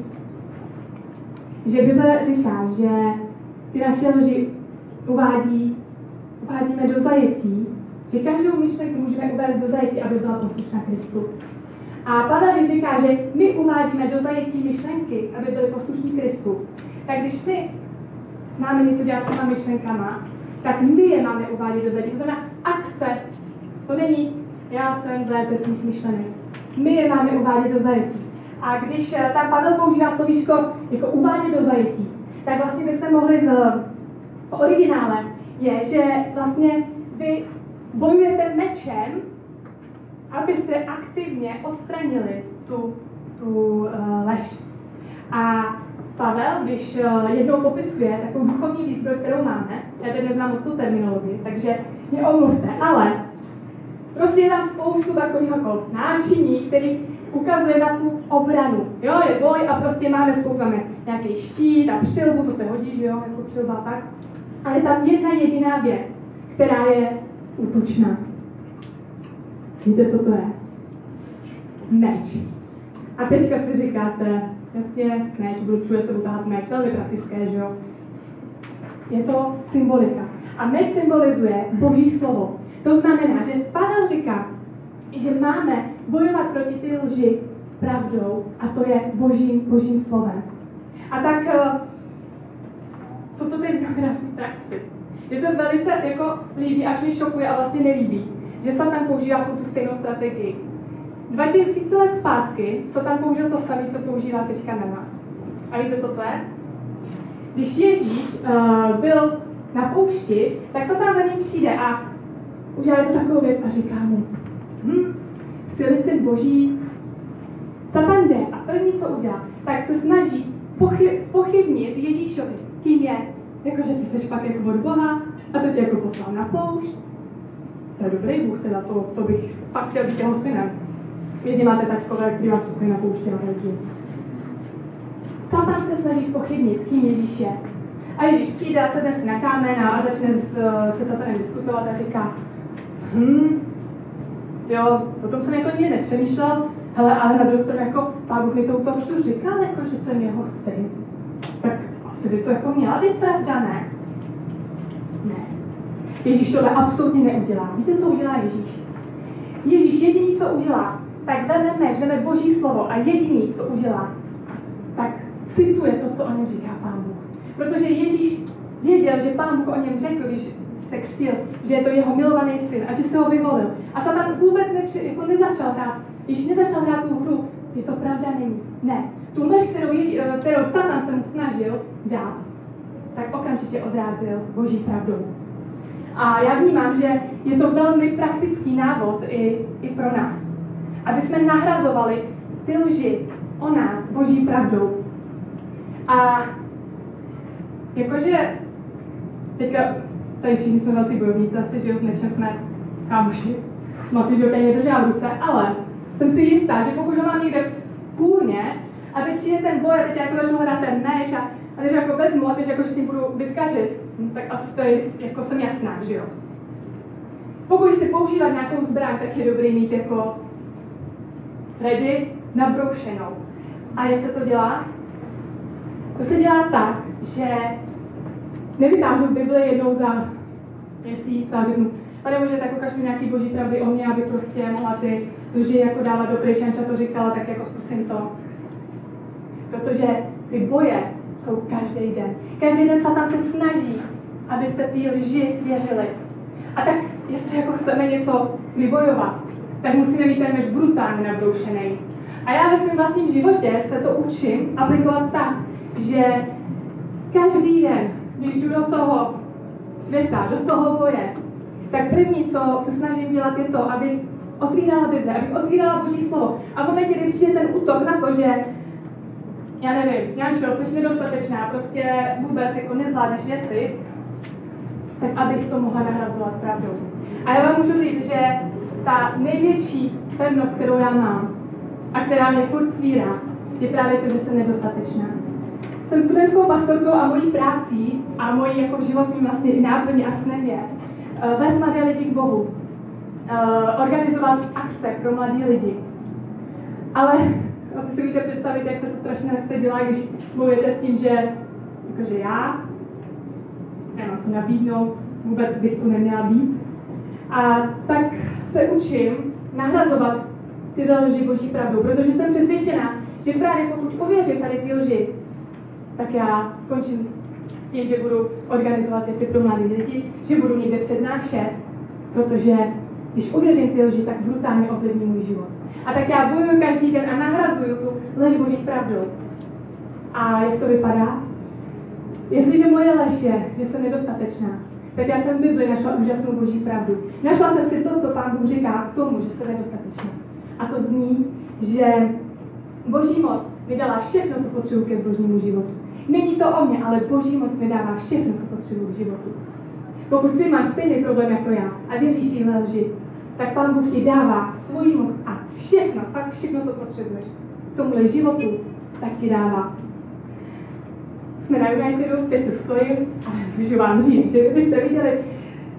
Že Bible říká, že ty naše lži uvádí, uvádíme do zajetí, že každou myšlenku můžeme uvést do zajetí, aby byla poslušná Kristu. A Pavel, když říká, že my uvádíme do zajetí myšlenky, aby byly poslušní Kristu, tak když my máme něco dělat s těma myšlenkama, tak my je máme uvádět do zajetí. To znamená akce. To není já jsem zajatec mých myšlenek. My je máme uvádět do zajetí. A když eh, tam Pavel používá slovíčko jako uvádět do zajetí, tak vlastně byste mohli v, v originále je, že vlastně vy bojujete mečem, abyste aktivně odstranili tu, tu uh, lež. A Pavel, když uh, jednou popisuje takovou duchovní výzbroj, kterou máme, já teď neznám tu terminologii, takže mě omluvte, ale prostě je tam spoustu takových jako náčiní, který ukazuje na tu obranu. Jo, je boj a prostě máme spoustu, nějaký štít a přilbu, to se hodí, že jo, jako přilba tak. Ale je tam jedna jediná věc, která je útočná. Víte, co to je? Meč. A teďka si říkáte, jasně, meč, budu všude se utáhat meč, velmi praktické, že jo? Je to symbolika. A meč symbolizuje Boží slovo. To znamená, že Pavel říká, že máme bojovat proti ty lži pravdou a to je božím, božím slovem. A tak, eh, co to teď znamená v té praxi? Mně se velice jako líbí, až mi šokuje a vlastně nelíbí, že Satan používá furt tu stejnou strategii. 2000 let zpátky Satan použil to samé, co používá teďka na nás. A víte, co to je? Když Ježíš uh, byl na poušti, tak Satan za ním přijde a udělá takovou věc a říká mu, hm, sily syn boží, Satan jde a první, co udělá, tak se snaží pochyb, spochybnit Ježíšovi, kým je, jakože ty jsi fakt jako od Boha a to tě jako poslal na poušť. To je dobrý Bůh, teda to, to bych fakt chtěl být jeho synem. Běžně máte taťkové, kdy vás poslali na pouště na. Satan se snaží spochybnit, kým Ježíš je. A Ježíš přijde a sedne si na kámen a začne s, se satanem diskutovat a říká, hm, jo, o tom jsem jako nikdy nepřemýšlel, hele, ale na druhou stranu jako pán Bůh mi to to říkal, jako, že jsem jeho syn. Tak asi by to jako měla být pravda, ne? Ne. Ježíš tohle absolutně neudělá. Víte, co udělá Ježíš? Ježíš jediný, co udělá, tak veme meč, veme boží slovo a jediný, co udělá, tak cituje to, co o něm říká pán Bůh. Protože Ježíš věděl, že pán Bůh o něm řekl, když se křtil, že je to jeho milovaný syn a že se ho vyvolil. A Satan vůbec nepři, jako nezačal hrát. Ježíš nezačal hrát tu hru. Je to pravda, není. Ne. Tu lež, kterou, Ježí, eh, kterou Satan se mu snažil dát, tak okamžitě odrázil boží pravdou. A já vnímám, že je to velmi praktický návod i, i pro nás. Aby jsme nahrazovali ty lži o nás boží pravdou. A jakože teďka tady všichni jsme velcí bojovníci, asi, že s něčem jsme kámoši. Jsme asi životě nedržela v ruce, ale jsem si jistá, že pokud ho mám někde v půlně a teď přijde ten boj a teď jako začnu hledat ten meč a, a teď jako vezmu a teď jako, že s tím budu bitkařit, no, tak asi to je, jako jsem jasná, že jo. Pokud chci používat nějakou zbraň, tak je dobrý mít jako ready, nabroušenou. A jak se to dělá? To se dělá tak, že nevytáhnu Bibli jednou za měsíc a řeknu, pane Bože, tak ukaž mi nějaký boží pravdy o mě, aby prostě mohla ty lži jako dávat do pryč, to říkala, tak jako zkusím to. Protože ty boje jsou každý den. Každý den Satan se snaží, abyste ty lži věřili. A tak, jestli jako chceme něco vybojovat, tak musíme mít ten meč brutálně nabroušený. A já ve svém vlastním životě se to učím aplikovat tak, že každý den když jdu do toho světa, do toho boje, tak první, co se snažím dělat, je to, abych otvírala Bible, abych otvírala Boží slovo. A v momentě, kdy přijde ten útok na to, že já nevím, Jančo, jsi nedostatečná, prostě vůbec jako nezvládneš věci, tak abych to mohla nahrazovat pravdou. A já vám můžu říct, že ta největší pevnost, kterou já mám a která mě furt svírá, je právě to, že jsem nedostatečná. Jsem studentskou pastorkou a mojí prací a mojí jako životní vlastně i náplní a snem je uh, vést mladé lidi k Bohu, uh, organizovat akce pro mladé lidi. Ale asi si můžete představit, jak se to strašně nechce dělat, když mluvíte s tím, že jakože já nemám co nabídnout, vůbec bych tu neměla být. A tak se učím nahrazovat ty lži boží pravdou, protože jsem přesvědčena, že právě pokud ověřím tady ty lži, tak já končím s tím, že budu organizovat věci pro mladé lidi, že budu někde přednášet, protože když uvěřím ty lži, tak brutálně ovlivní můj život. A tak já bojuju každý den a nahrazuju tu lež boží pravdou. A jak to vypadá? Jestliže moje lež je, že jsem nedostatečná, tak já jsem v Bibli našla úžasnou boží pravdu. Našla jsem si to, co pán Bůh říká k tomu, že jsem nedostatečná. A to zní, že boží moc mi dala všechno, co potřebuji ke zbožnímu životu. Není to o mě, ale Boží moc mi dává všechno, co potřebuji v životu. Pokud ty máš stejný problém jako já a věříš téhle lži, tak Pán Bůh ti dává svoji moc a všechno, pak všechno, co potřebuješ k tomuhle životu, tak ti dává. Jsme na Unitedu, teď tu stojím a můžu vám říct, že byste viděli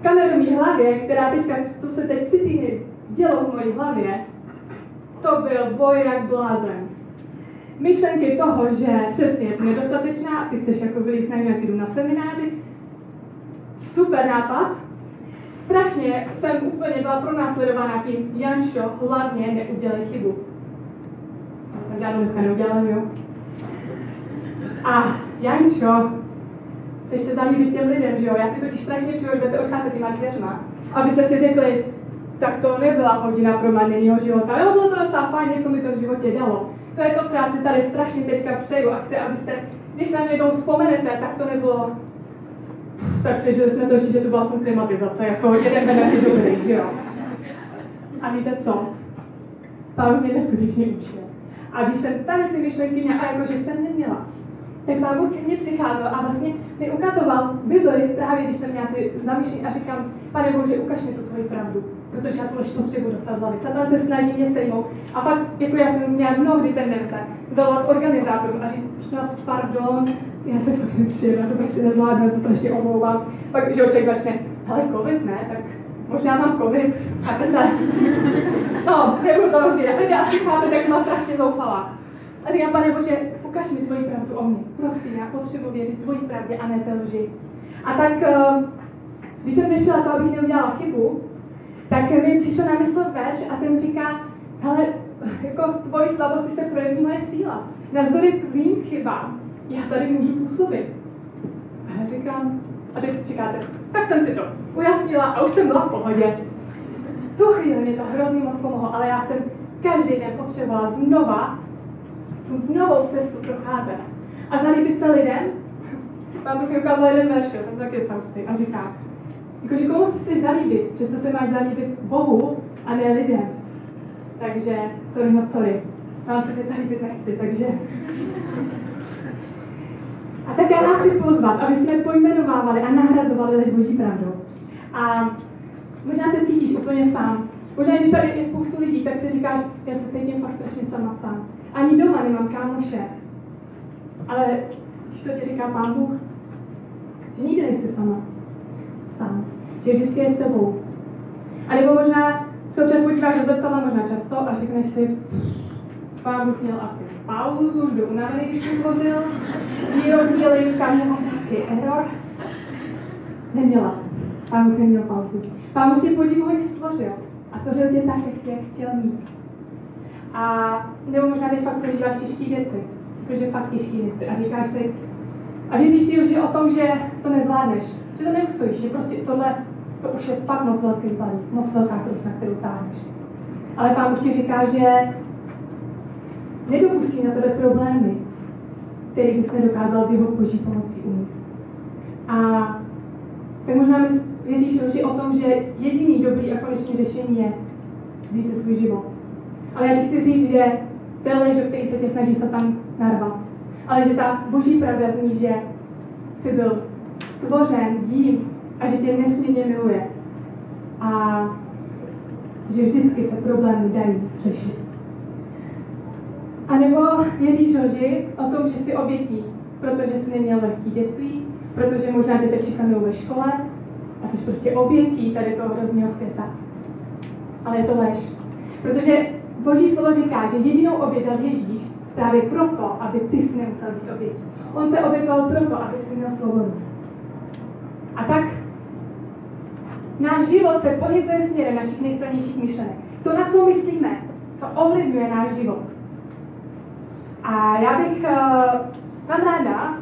kameru mý hlavě, která teďka, co se teď tři týdny dělo v mojí hlavě, to byl boj jak blázen myšlenky toho, že přesně jsi nedostatečná, ty chceš jako vylíst na nějaký na semináři, super nápad. Strašně jsem úplně byla pronásledována tím, Jančo, hlavně neudělej chybu. Já jsem žádnou dneska neudělala, jo? A Jančo, chceš se zalíbit těm lidem, že jo? Já si totiž strašně přeju, že budete odcházet těma dveřma, abyste si řekli, tak to nebyla hodina pro promarněného života. Jo, bylo to docela fajn, něco mi to v životě dalo to je to, co já si tady strašně teďka přeju a chci, abyste, když se na jednou vzpomenete, tak to nebylo tak přežili jsme to ještě, že to byla aspoň klimatizace, jako jeden benefit dobrý, že jo. A víte co? Pán mě neskutečně učil. A když jsem tady ty myšlenky měla, a jakože jsem neměla, tak pán Bůh ke mně přicházel a vlastně mi ukazoval Bibli právě, když jsem měla ty zamýšlení a říkám, pane Bože, ukaž mi tu tvoji pravdu protože já tu lež potřebuji dostat z hlavy. Satan se snaží mě sejmout. A fakt, jako já jsem měla mnohdy tendence zavolat organizátorům a říct, prosím vás, pardon, já se fakt nepřijdu, já to prostě nezvládnu, já se strašně omlouvám. Pak, že člověk začne, hele, covid ne, tak možná mám covid, chápete? No, nebudu to rozvíjet, takže asi chápete, jak jsem strašně zoufala. A říkám, pane Bože, ukaž mi tvoji pravdu o mě. Prosím, já potřebuji věřit tvoji pravdě a ne té lži. A tak, eh, když jsem řešila to, abych neudělala chybu, tak mi přišel na mysl verš a ten říká, hele, jako v tvoji slabosti se projeví moje síla. Navzdory tvým chybám, já tady můžu působit. A já říkám, a teď čekáte, tak jsem si to ujasnila a už jsem byla v pohodě. V tu chvíli mě to hrozně moc pomohlo, ale já jsem každý den potřebovala znova tu novou cestu procházet. A zalíbit se lidem, Pán Bůh mi ukázal jeden verš, tam taky docela a říká, jakože komu si chceš zalíbit? Přece se máš zalíbit Bohu a ne lidem. Takže, sorry moc sorry. Vám se teď zalíbit nechci, takže... A tak já nás chci pozvat, aby jsme pojmenovávali a nahrazovali lež Boží pravdou. A možná se cítíš úplně sám. Možná, když tady je spoustu lidí, tak si říkáš, já se cítím fakt strašně sama sám. Ani doma nemám kámoše. Ale když to ti říká Pán Bůh, že nikdy nejsi sama. Sám. Že vždycky je s tebou. A nebo možná se občas podíváš do zrcadla, možná často, a řekneš si, Pán Bůh měl asi pauzu, už byl unavený, když to tvořil. Výrobní linka měla taky error. Neměla. Pán Bůh neměl pauzu. Pán Bůh tě podivuhodně stvořil. A stvořil tě tak, jak tě chtěl mít. A nebo možná teď fakt prožíváš těžké věci. Jakože fakt těžké věci. A říkáš si, a věříš si už o tom, že to nezvládneš, že to neustojíš, že prostě tohle, to už je fakt moc velký balík, moc velká krus, na kterou táhneš. Ale Pán Bůh ti říká, že nedopustí na tebe problémy, které bys nedokázal z jeho boží pomocí umíst. A tak možná mi věříš lži o tom, že jediný dobrý a konečný řešení je vzít si svůj život. Ale já ti chci říct, že to je lež, do který se tě snaží Satan narvat. Ale že ta boží pravda zní, že jsi byl stvořen jím a že tě nesmírně miluje. A že vždycky se problémy dají řešit. A nebo věříš lži o tom, že jsi obětí, protože jsi neměl lehký dětství, protože možná tě teď šikanují ve škole a jsi prostě obětí tady toho hrozného světa. Ale je to lež. Protože Boží slovo říká, že jedinou oběť dal Ježíš právě proto, aby ty si nemusel být obětí. On se obětoval proto, aby si měl svobodu. A tak náš život se pohybuje směrem našich nejsilnějších myšlenek. To, na co myslíme, to ovlivňuje náš život. A já bych uh, vám ráda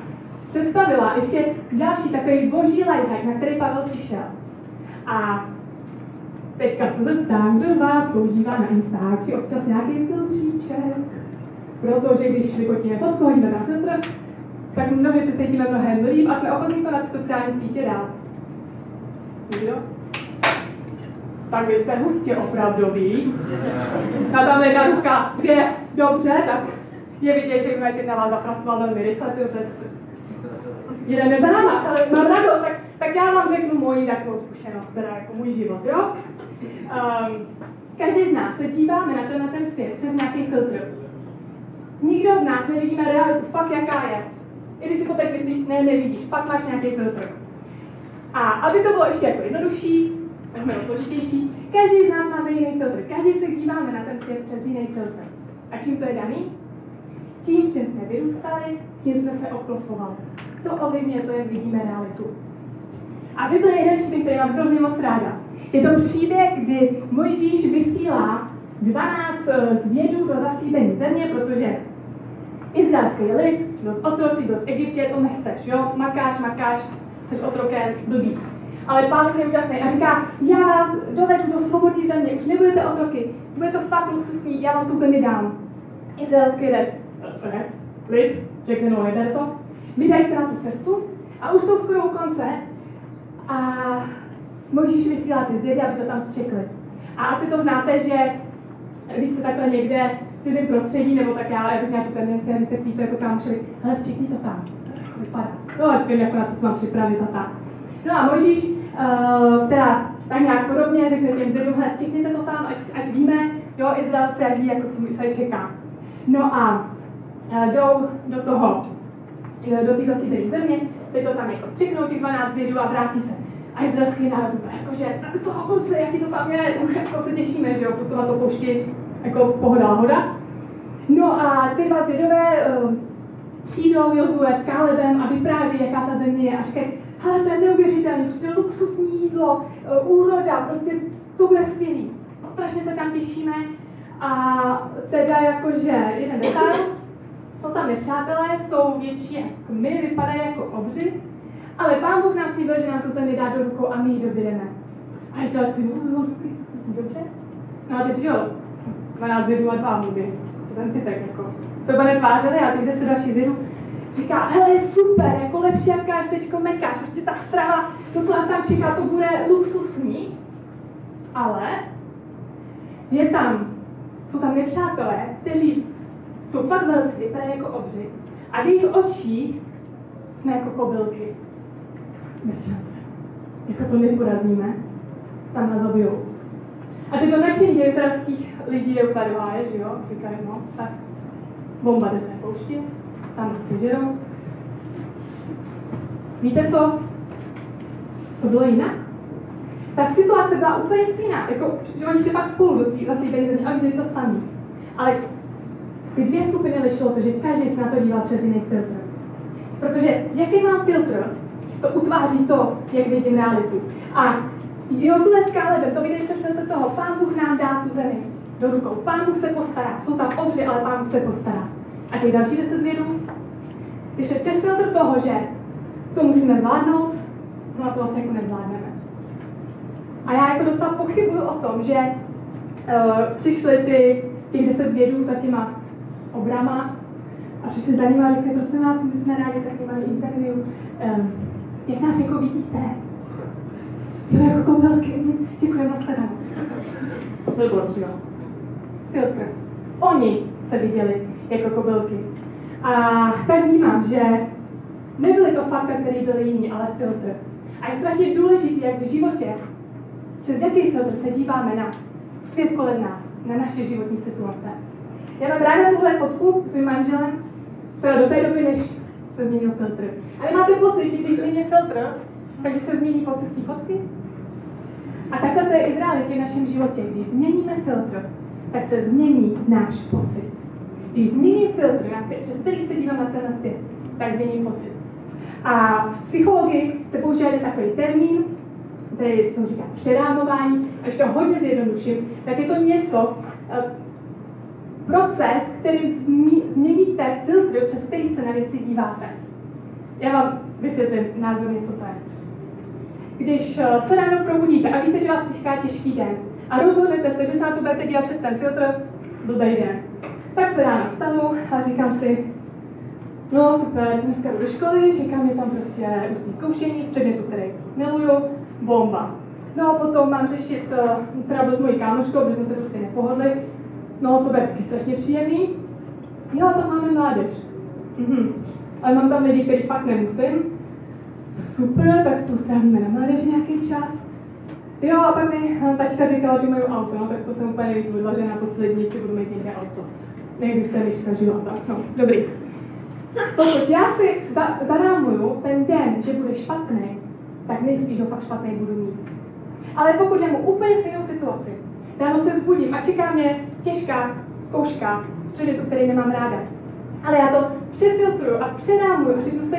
představila ještě další takový boží lifehack, na který Pavel přišel. A teďka se zeptám, kdo z vás používá na Instači občas nějaký filtříček. Protože když vyfotíme fotku, hodíme na filtr, tak mnohdy se cítíme mnohem líp a jsme ochotní to na ty sociální sítě dát. Nikdo? Tak vy jste hustě opravdový. A tam jedna ruka, dvě, dobře, tak je vidět, že United na vás zapracoval velmi rychle, ty. Jeden za náma, ale mám radost, tak, tak já vám řeknu moji takovou zkušenost, teda jako můj život, jo? Um, každý z nás se díváme na ten, na ten svět přes nějaký filtr. Nikdo z nás nevidíme realitu, fakt jaká je. I když si to teď myslíš, ne, nevidíš, pak máš nějaký filtr. A aby to bylo ještě jako jednodušší, tak složitější, každý z nás máme jiný filtr. Každý se díváme na ten svět přes jiný filtr. A čím to je daný? Tím, v čem jsme vyrůstali, tím jsme se obklopovali. To ovlivňuje to, jak vidíme realitu. A Bible je jeden příběh, který mám hrozně moc ráda. Je to příběh, kdy Mojžíš vysílá 12 eh, zvědů do zaslíbení země, protože izraelský lid byl v otroctví, byl v Egyptě, to nechceš, jo? Makáš, makáš, jsi otrokem, blbý. Ale pán je úžasný a říká, já vás dovedu do svobodné země, už nebudete otroky, bude to fakt luxusní, já vám tu zemi dám. Izraelský lid, lid, lid řekne no, jde to, vydají se na tu cestu a už jsou skoro u konce a Mojžíš vysílá ty zvědy, aby to tam zčekli. A asi to znáte, že když jste takhle někde v cizím prostředí, nebo tak já, já bych měla tu tendenci a takový to jako kámošovi, hele, zčekni to tam, to vypadá. No, ať vím, jako na co se mám připravit a tak. No a Mojžíš, uh, teda tak nějak podobně řekne těm zvědům, hele, zčekněte to tam, ať, ať víme, jo, Izraelci, ať ví, jako co se čeká. No a jdou do toho, do té zaslíbené země, teď to tam jako zčeknou těch 12 vědů a vrátí se. A izraelský národ úplně jakože, tak co, kluci, jaký to tam je, už jako se těšíme, že jo, to na to poušti jako pohoda, hoda. No a ty dva zvědové uh, přijdou Jozue s Kálebem a vypráví, jaká ta země je a říkají, hele, to je neuvěřitelné, prostě luxusní jídlo, uh, úroda, prostě to bude skvělý. Strašně se tam těšíme. A teda jakože jeden detail, jsou tam nepřátelé, jsou větší jako my, vypadají jako obři, ale pán Bůh nás slíbil, že nám tu zemi dá do rukou a my ji dobědeme. A Izraelci, no, no, to dobře. No a teď jo, 12 zjedů a dva huby. Co ten zbytek, jako? Co bude tvářili a teď se další zjedu říká, hele, super, jako lepší jak KFCčko mekáč, prostě ta strava, to, co nás tam čeká, to bude luxusní, ale je tam, jsou tam nepřátelé, kteří jsou fakt velcí, vypadají jako obři a v jejich očích jsme jako kobylky. Bez šance. Jako to my porazíme, tam nás zabijou. A ty to nadšení těch izraelských lidí je úplně že jo? Říkají, no, tak bomba jde z poušti, tam se žerou. Víte co? Co bylo jinak? Ta situace byla úplně stejná, jako, že oni šli pak spolu do té zaslíbené země a viděli to samé. Ale ty dvě skupiny lišilo to, že každý se na to díval přes jiný filtr. Protože jaký mám filtr, to utváří to, jak vidím realitu. A Jozue s Kálebem to viděli přes filtr toho, pán Bůh nám dá tu zemi do rukou. Pán Bůh se postará. Jsou tam obři, ale pán Bůh se postará. A těch další deset vědů, když je přes filtr toho, že to musíme zvládnout, no a to vlastně jako nezvládneme. A já jako docela pochybuju o tom, že uh, přišly ty, těch deset zvědů za těma obrama a přišli za nimi a řekli, prosím vás, my jsme rádi taky mali interview, um, jak nás jako vidíte? Jo, jako kobylky, děkujeme, shledanou. Blbost, jo. Filtr. Oni se viděli jako kobylky. A tak vnímám, že nebyly to fakta, které byly jiní, ale filtr. A je strašně důležité, jak v životě, přes jaký filtr se díváme na svět kolem nás, na naše životní situace. Já mám ráda tuhle fotku s mým manželem, teda do té doby, než se změnil filtr. Ale máte pocit, že když změní filtr, takže se změní pocit z té fotky? A takhle to je i v realitě v našem životě. Když změníme filtr, tak se změní náš pocit. Když změním filtr, přes který se dívám na ten svět, tak změním pocit. A v psychologii se používá že takový termín, který se říká přerámování, a když to hodně zjednoduším, tak je to něco, eh, proces, kterým změníte filtr, přes který se na věci díváte. Já vám vysvětlím názorně, co to je. Když eh, se ráno probudíte a víte, že vás čeká těžký den a rozhodnete se, že se na to budete dívat přes ten filtr, blbej den. Tak se ráno vstanu a říkám si, no super, dneska jdu do školy, čeká mě tam prostě ústní zkoušení z předmětu, který miluju, bomba. No a potom mám řešit uh, trouble s mojí kámoškou, protože jsme se prostě nepohodli. No to bude taky strašně příjemný. Jo, a tam máme mládež. Mhm. Ale mám tam lidi, který fakt nemusím. Super, tak spolu na mládeži nějaký čas. Jo, a pak mi eh, tačka říkala, že mají auto, no, tak to jsem úplně nejvíc odvařená, po celý dní ještě budu mít někde auto. Neexistuje lička života. No, dobrý. Pokud já si za, zarámuju ten den, že bude špatný, tak nejspíš ho fakt špatný budu mít. Ale pokud já mu úplně stejnou situaci, ráno se zbudím a čeká mě těžká zkouška z předmětu, který nemám ráda. Ale já to přefiltruju a přerámuju a řeknu si,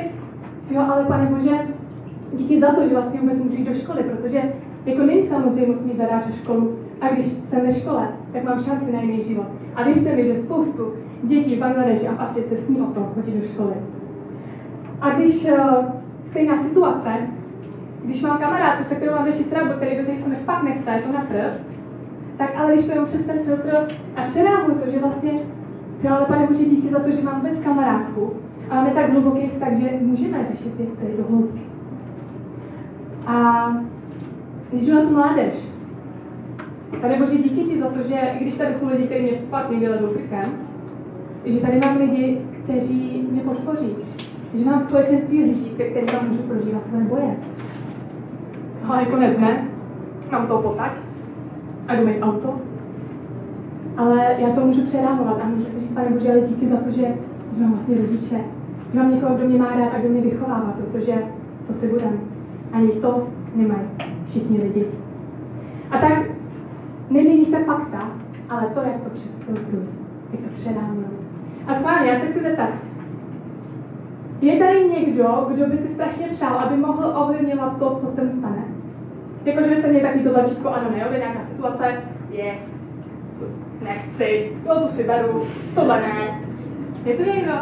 jo, ale pane Bože, díky za to, že vlastně vůbec můžu jít do školy, protože jako není samozřejmostný zadáčet školu a když jsem ve škole, tak mám šanci na jiný život. A věřte mi, že spoustu dětí v Bangladeši a v Africe sní o tom chodit do školy. A když uh, stejná situace, když mám kamarádku, se kterou mám řešit trouble, který do těch se fakt nechce, je to na tak ale když to jenom přes ten filtr a přerámuju to, že vlastně, jo, ale pane Bože, díky za to, že mám vůbec kamarádku a máme tak hluboký vztah, že můžeme řešit věci do hloubky. A když jdu na tu mládež, Pane Bože, díky ti za to, že i když tady jsou lidi, kteří mě fakt někdy lezou krkem, že tady mám lidi, kteří mě podpoří. Že mám společenství lidí, se kterými můžu prožívat své boje. Ale konec ne, mám to potať a mít auto. Ale já to můžu přerámovat a můžu si říct, pane Bože, ale díky za to, že, že mám vlastně rodiče, že mám někoho, kdo mě má rád a kdo mě vychovává, protože co si budem, ani to nemají všichni lidi. A tak nemění se fakta, ale to, jak to přefiltrují, jak to předávají. A schválně, já se chci zeptat, je tady někdo, kdo by si strašně přál, aby mohl ovlivňovat to, co se mu stane? Jakože byste měli takový to tlačítko, ano, ne, nějaká situace, yes, nechci, jo, to si beru, tohle ne. Je to někdo?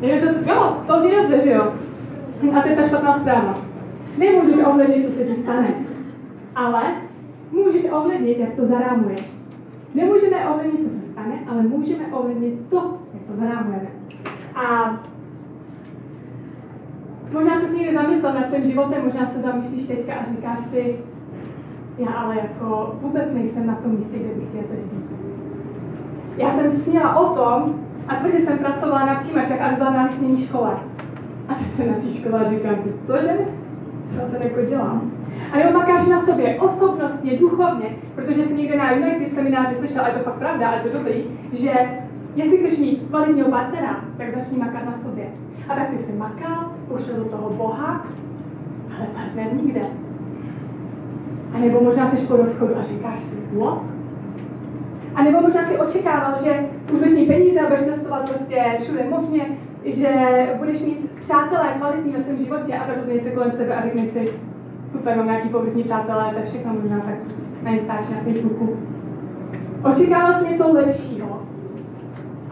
Je to, jo, to zní dobře, že jo? A to je ta špatná zpráva. Nemůžeš ovlivnit, co se ti stane, ale můžeš ovlivnit, jak to zarámuješ. Nemůžeme ovlivnit, co se stane, ale můžeme ovlivnit to, jak to zarámujeme. A možná se s někdy zamyslel nad svým životem, možná se zamýšlíš teďka a říkáš si, já ale jako vůbec nejsem na tom místě, kde bych chtěla teď být. Já jsem sněla o tom, a tvrdě jsem pracovala na přijímačkách a byla na lesní škole. A teď jsem na té škole říkám si, cože? Co to jako dělám? A nebo makáš na sobě osobnostně, duchovně, protože jsem někde na United semináři slyšela, a je to fakt pravda, a je to dobrý, že jestli chceš mít kvalitního partnera, tak začni makat na sobě. A tak ty jsi makal, pošel do toho Boha, ale partner nikde. A nebo možná jsi po rozchodu a říkáš si, what? A nebo možná si očekával, že už budeš mít peníze a budeš cestovat prostě všude možně, že budeš mít přátelé kvalitní ve svém životě a tak rozumíš se kolem sebe a řekneš si, super, mám nějaký povrchní přátelé, to je všechno možná tak na Instači, na Facebooku. Očekával jsi něco lepšího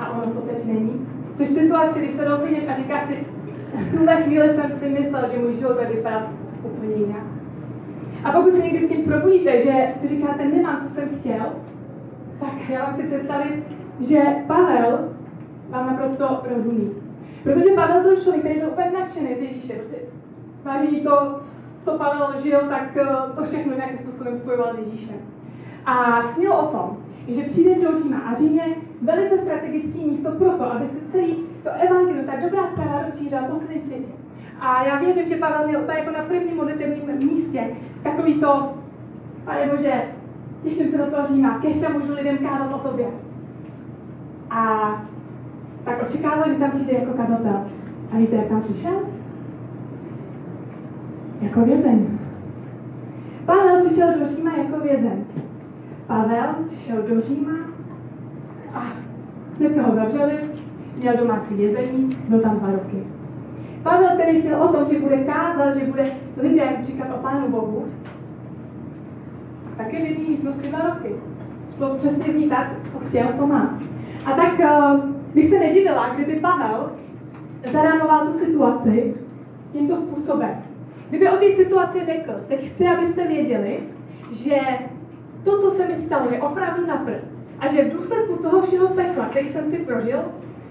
a ono to teď není. Což situaci, kdy se rozlídeš a říkáš si, v tuhle chvíli jsem si myslel, že můj život bude vypadat úplně jinak. A pokud se někdy s tím probudíte, že si říkáte, nemám, co jsem chtěl, tak já vám chci představit, že Pavel vám naprosto rozumí. Protože Pavel byl člověk, který byl úplně nadšený z Ježíše. Prostě vážení to, co Pavel žil, tak eh, to všechno nějakým způsobem spojoval s Ježíšem. A snil o tom, že přijde do Říma a Řím je velice strategické místo pro to, aby se celý to evangelium, ta dobrá zpráva rozšířila po celém světě. A já věřím, že Pavel měl úplně jako na prvním modlitevním místě takový to, pane Bože, těším se do toho Říma, kež tam můžu lidem kázat o tobě. A tak očekával, že tam přijde jako kazatel. A víte, jak tam přišel? Jako vězeň. Pavel přišel do Říma jako vězeň. Pavel přišel do Říma a hned ho zavřeli, měl domácí vězení, byl tam dva roky. Pavel, který si o tom, že bude kázat, že bude lidem říkat o Pánu Bohu, taky v jedné místnosti dva roky. To přesně ví tak, co chtěl, to má. A tak uh, bych se nedivila, kdyby Pavel zarámoval tu situaci tímto způsobem. Kdyby o té situaci řekl, teď chci, abyste věděli, že to, co se mi stalo, je opravdu na prd. A že v důsledku toho všeho pekla, který jsem si prožil,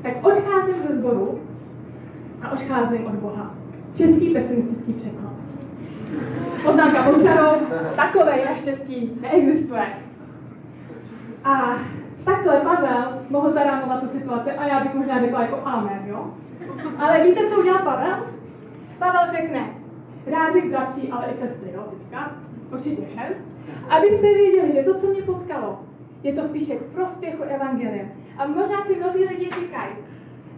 tak odcházím ze sboru a odcházím od Boha. Český pesimistický překlad. Poznámka Boučarou, takové naštěstí neexistuje. A takhle Pavel mohl zarámovat tu situaci a já bych možná řekla jako amen, jo? Ale víte, co udělal Pavel? Pavel řekne, rád bych bratří, ale i sestry, jo, teďka, určitě všem, abyste věděli, že to, co mě potkalo, je to spíše k prospěchu Evangelia. A možná si mnozí lidi říkají,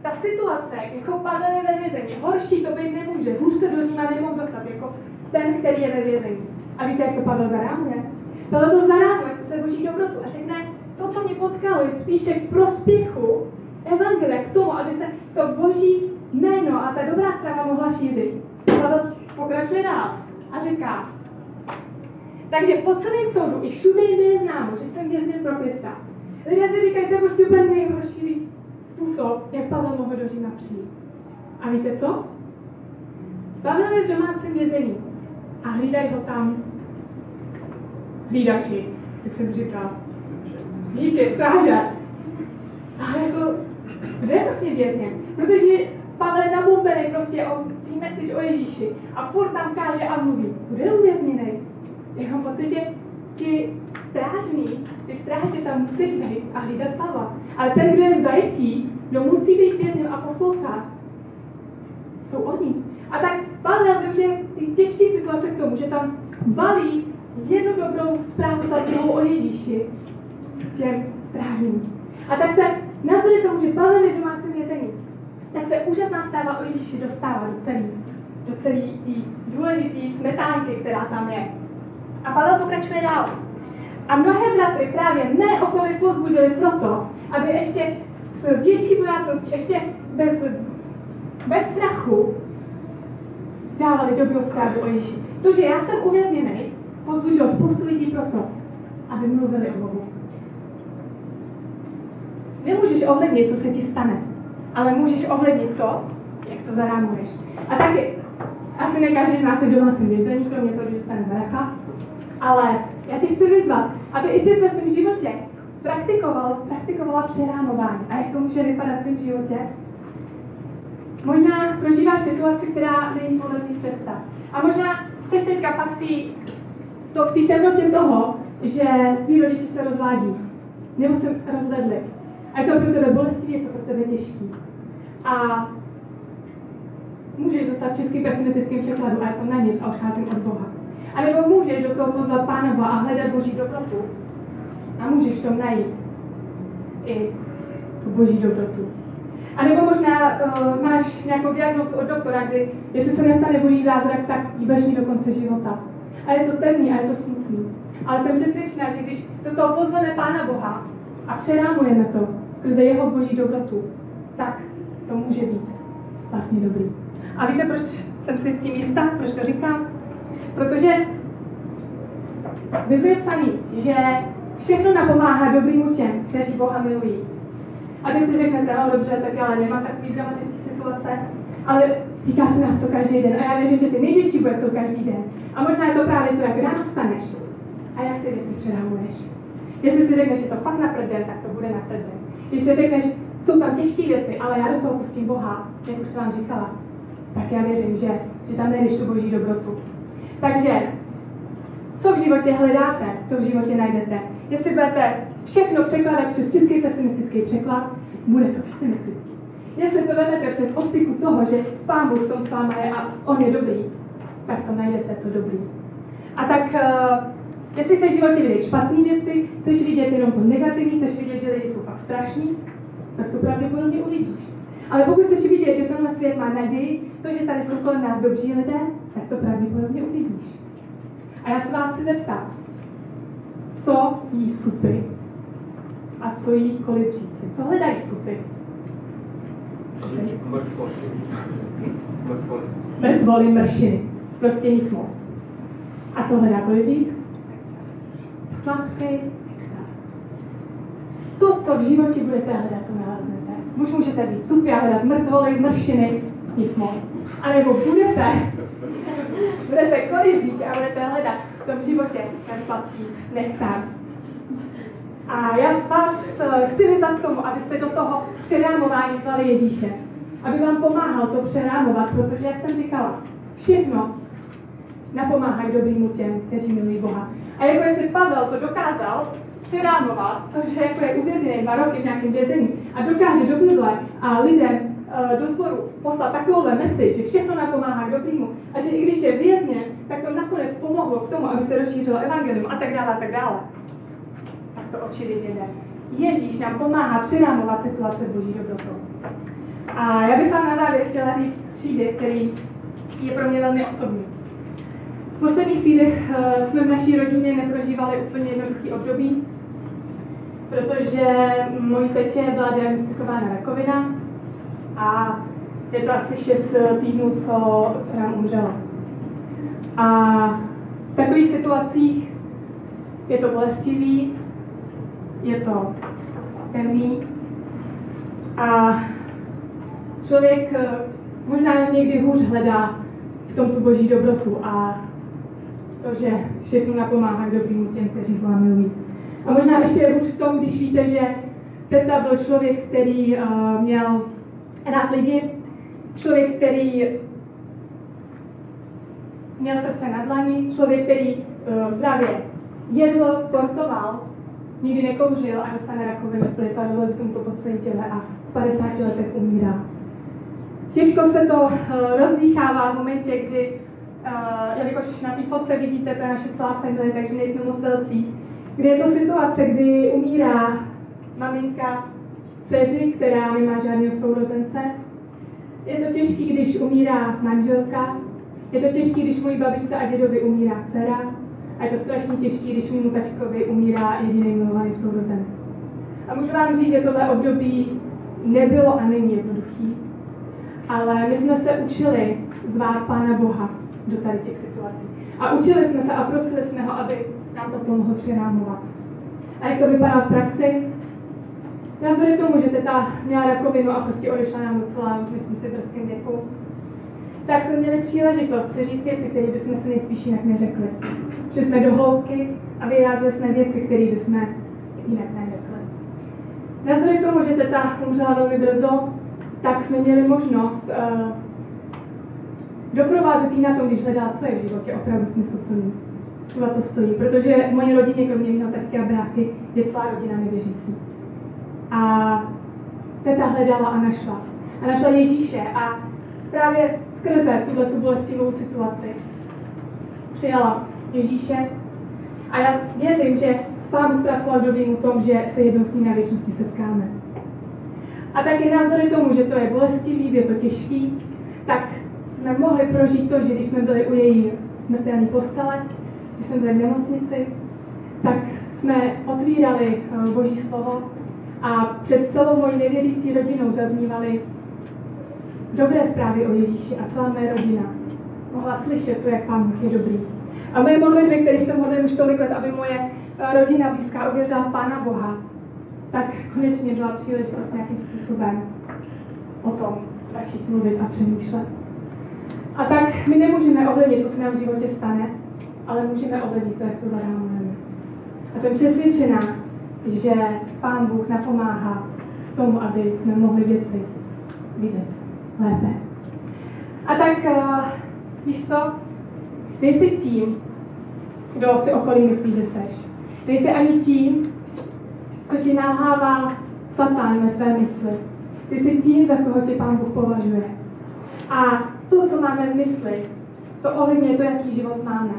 ta situace, jako Pavel ve vězení, horší to být nemůže, hůř se do Říma nemohl dostat, jako ten, který je ve vězení. A víte, jak to Pavel zarámuje? Pavel to zarámuje se boží dobrotu a řekne, to, co mě potkalo, je spíše k prospěchu Evangelia, k tomu, aby se to boží jméno a ta dobrá zpráva mohla šířit. Pavel pokračuje dál a říká, takže po celém soudu i všude je známo, že jsem vězněn pro Krista. Lidé si říkají, to je prostě úplně nejhorší způsob, jak Pavel mohl do Říma přijít. A víte co? Pavel je v domácím vězení a hlídají ho tam hlídači, jak jsem říkal. Díky, stráže. A jako, kde je vlastně vězněn? Protože Pavel je nabombený prostě o tý message o Ježíši a furt tam káže a mluví. Kde je uvězněný? Já mám pocit, že ti strážní, ty stráže tam musí být a hlídat Pavla. Ale ten, kdo je v zajetí, kdo musí být vězněn a poslouchat, jsou oni. A tak Pavel využije ty těžké situace k tomu, že tam balí jednu dobrou zprávu za druhou o Ježíši těm strážním. A tak se navzdory tomu, že Pavel je v domácím vězení, tak se úžasná zpráva o Ježíši dostává do celé do celé té důležité smetánky, která tam je. A Pavel pokračuje dál. A mnohé bratry právě ne o to pozbudili proto, aby ještě s větší bojácností, ještě bez, bez strachu dávali dobrou zprávu o Ježíši. To, že já jsem uvězněný, pozbudilo spoustu lidí proto, aby mluvili o Bohu. Nemůžeš ovlivnit, co se ti stane, ale můžeš ovlivnit to, jak to zarámuješ. A taky, asi ne každý z nás je domácím vězení, kromě toho, že dostane zaracha, ale já tě chci vyzvat, aby i ty ve svém životě praktikoval, praktikovala přerámování. A jak to může vypadat v tvém životě? Možná prožíváš situaci, která není podle tvých představ. A možná jsi teďka fakt v té to, v temnotě toho, že tví rodiče se rozvádí. Nebo se rozvedli. A je to pro tebe bolestivé, je to pro tebe těžký. A můžeš dostat český pesimistickým překladu a je to na nic a odcházím od Boha. A nebo můžeš do toho pozvat Pána Boha a hledat Boží dobrotu. A můžeš to najít i tu Boží dobrotu. A nebo možná uh, máš nějakou diagnozu od doktora, kdy jestli se nestane boží zázrak, tak ji budeš mít do konce života. A je to temný a je to smutný. Ale jsem přesvědčená, že když do toho pozveme Pána Boha a přerámujeme to skrze jeho boží dobrotu, tak to může být vlastně dobrý. A víte, proč jsem si tím jistá? Proč to říkám? Protože v je psaný, že všechno napomáhá dobrýmu těm, kteří Boha milují. A teď si řeknete, no dobře, tak já nemám takový dramatický situace, ale týká se nás to každý den. A já věřím, že ty největší boje jsou každý den. A možná je to právě to, jak ráno vstaneš a jak ty věci přerámuješ. Jestli si řekneš, že to fakt na den, tak to bude na den. Když si řekneš, jsou tam těžké věci, ale já do toho pustím Boha, jak už jsem vám říkala, tak já věřím, že, že tam najdeš tu boží dobrotu. Takže, co v životě hledáte, to v životě najdete. Jestli budete všechno překládat přes český pesimistický překlad, bude to pesimistický. Jestli to vedete přes optiku toho, že Pán Bůh v tom s váma je a On je dobrý, tak to najdete to dobrý. A tak, uh, jestli chceš v životě vidět špatné věci, chceš vidět jenom to negativní, chceš vidět, že lidi jsou fakt strašní, tak to pravděpodobně uvidíš. Ale pokud chceš vidět, že tenhle svět má naději, to, že tady jsou kolem nás dobří lidé, tak to pravděpodobně uvidíš. A já se vás chci zeptat, co jí supy a co jí kolibříci? Co hledají supy? Mrtvoly, mršiny. Prostě nic moc. A co hledá kolibřík? Sladký. To, co v životě budete hledat, to naleznete. Už můžete být supy a hledat mrtvoly, mršiny, nic moc. A nebo budete, <laughs> budete kolibřík a budete hledat v tom životě ten sladký nektar. A já vás eh, chci vyzvat k tomu, abyste do toho přerámování zvali Ježíše. Aby vám pomáhal to přerámovat, protože, jak jsem říkala, všechno napomáhá k dobrýmu těm, kteří milují Boha. A jako jestli Pavel to dokázal přerámovat, to, že jako je uvězněný dva roky v nějakém vězení a dokáže do a lidem uh, do sboru poslat takovouhle message, že všechno napomáhá k dobrýmu a že i když je vězně, tak to nakonec pomohlo k tomu, aby se rozšířilo evangelium a tak dále a tak dále to očividně jde. Ježíš nám pomáhá přirámovat situace boží dobrotou. A já bych vám na závěr chtěla říct příběh, který je pro mě velmi osobní. V posledních týdnech eh, jsme v naší rodině neprožívali úplně jednoduchý období, protože mojí tetě byla diagnostikována rakovina a je to asi 6 týdnů, co, co nám umřela. A v takových situacích je to bolestivý, je to temný a člověk eh, možná někdy hůř hledá v tom tu boží dobrotu a to, že všechno napomáhá k dobrým těm, kteří Boha milují. A možná ještě hůř v tom, když víte, že teta byl člověk, který uh, měl rád lidi, člověk, který měl srdce na dlani, člověk, který uh, zdravě jedl, sportoval, nikdy nekouřil a dostane rakovinu plic a se mu to po celém těle a v 50 letech umírá. Těžko se to uh, rozdýchává v momentě, kdy, uh, jelikož na té fotce vidíte, to je naše celá family, takže nejsme moc velcí, kdy je to situace, kdy umírá maminka dceři, která nemá žádného sourozence. Je to těžké, když umírá manželka Je to těžké, když mojí babičce a dědovi umírá dcera, a je to strašně těžké, když mému tačkovi umírá jediný milovaný sourozenec. A můžu vám říct, že tohle období nebylo a není jednoduchý, ale my jsme se učili zvát Pána Boha do tady těch situací. A učili jsme se a prosili jsme ho, aby nám to pomohlo přerámovat. A jak to vypadá v praxi? Navzdory tomu, že teta měla rakovinu a prostě odešla nám docela, myslím si, v brzkém věku, tak jsme měli příležitost si říct věci, které bychom si nejspíš jinak neřekli. Šli jsme do hloubky a vyjádřili jsme věci, které bychom jinak neřekli. Navzdory tomu, že teta umřela velmi brzo, tak jsme měli možnost uh, doprovázet jí na tom, když hledá, co je v životě opravdu smysluplný, co za to stojí. Protože v mojí rodině, kromě mého taťky a bráchy, je celá rodina nevěřící. A teta hledala a našla. A našla Ježíše a právě skrze tuhle tu bolestivou situaci přijala Ježíše. A já věřím, že Pán pracoval dobrým tom, že se jednou s ním na věčnosti setkáme. A taky navzdory tomu, že to je bolestivý, je to těžký, tak jsme mohli prožít to, že když jsme byli u její smrtelné postele, když jsme byli v nemocnici, tak jsme otvírali eh, Boží slovo a před celou mojí nevěřící rodinou zaznívaly dobré zprávy o Ježíši a celá mé rodina mohla slyšet to, jak Pán Bůh je dobrý. A moje modlitby, které jsem modlil už tolik let, aby moje eh, rodina blízká uvěřila v Pána Boha, tak konečně byla příležitost nějakým způsobem o tom začít mluvit a přemýšlet. A tak my nemůžeme ovlivnit, co se nám v životě stane, ale můžeme ovlivnit to, jak to zadáváme. A jsem přesvědčená, že Pán Bůh napomáhá k tomu, aby jsme mohli věci vidět lépe. A tak, uh, víš co? Nejsi tím, kdo si okolí myslí, že seš. Nejsi ani tím, co ti nalhává satán ve tvé mysli. Ty jsi tím, za koho tě Pán Bůh považuje. A to, co máme v mysli, to ovlivňuje to, jaký život máme.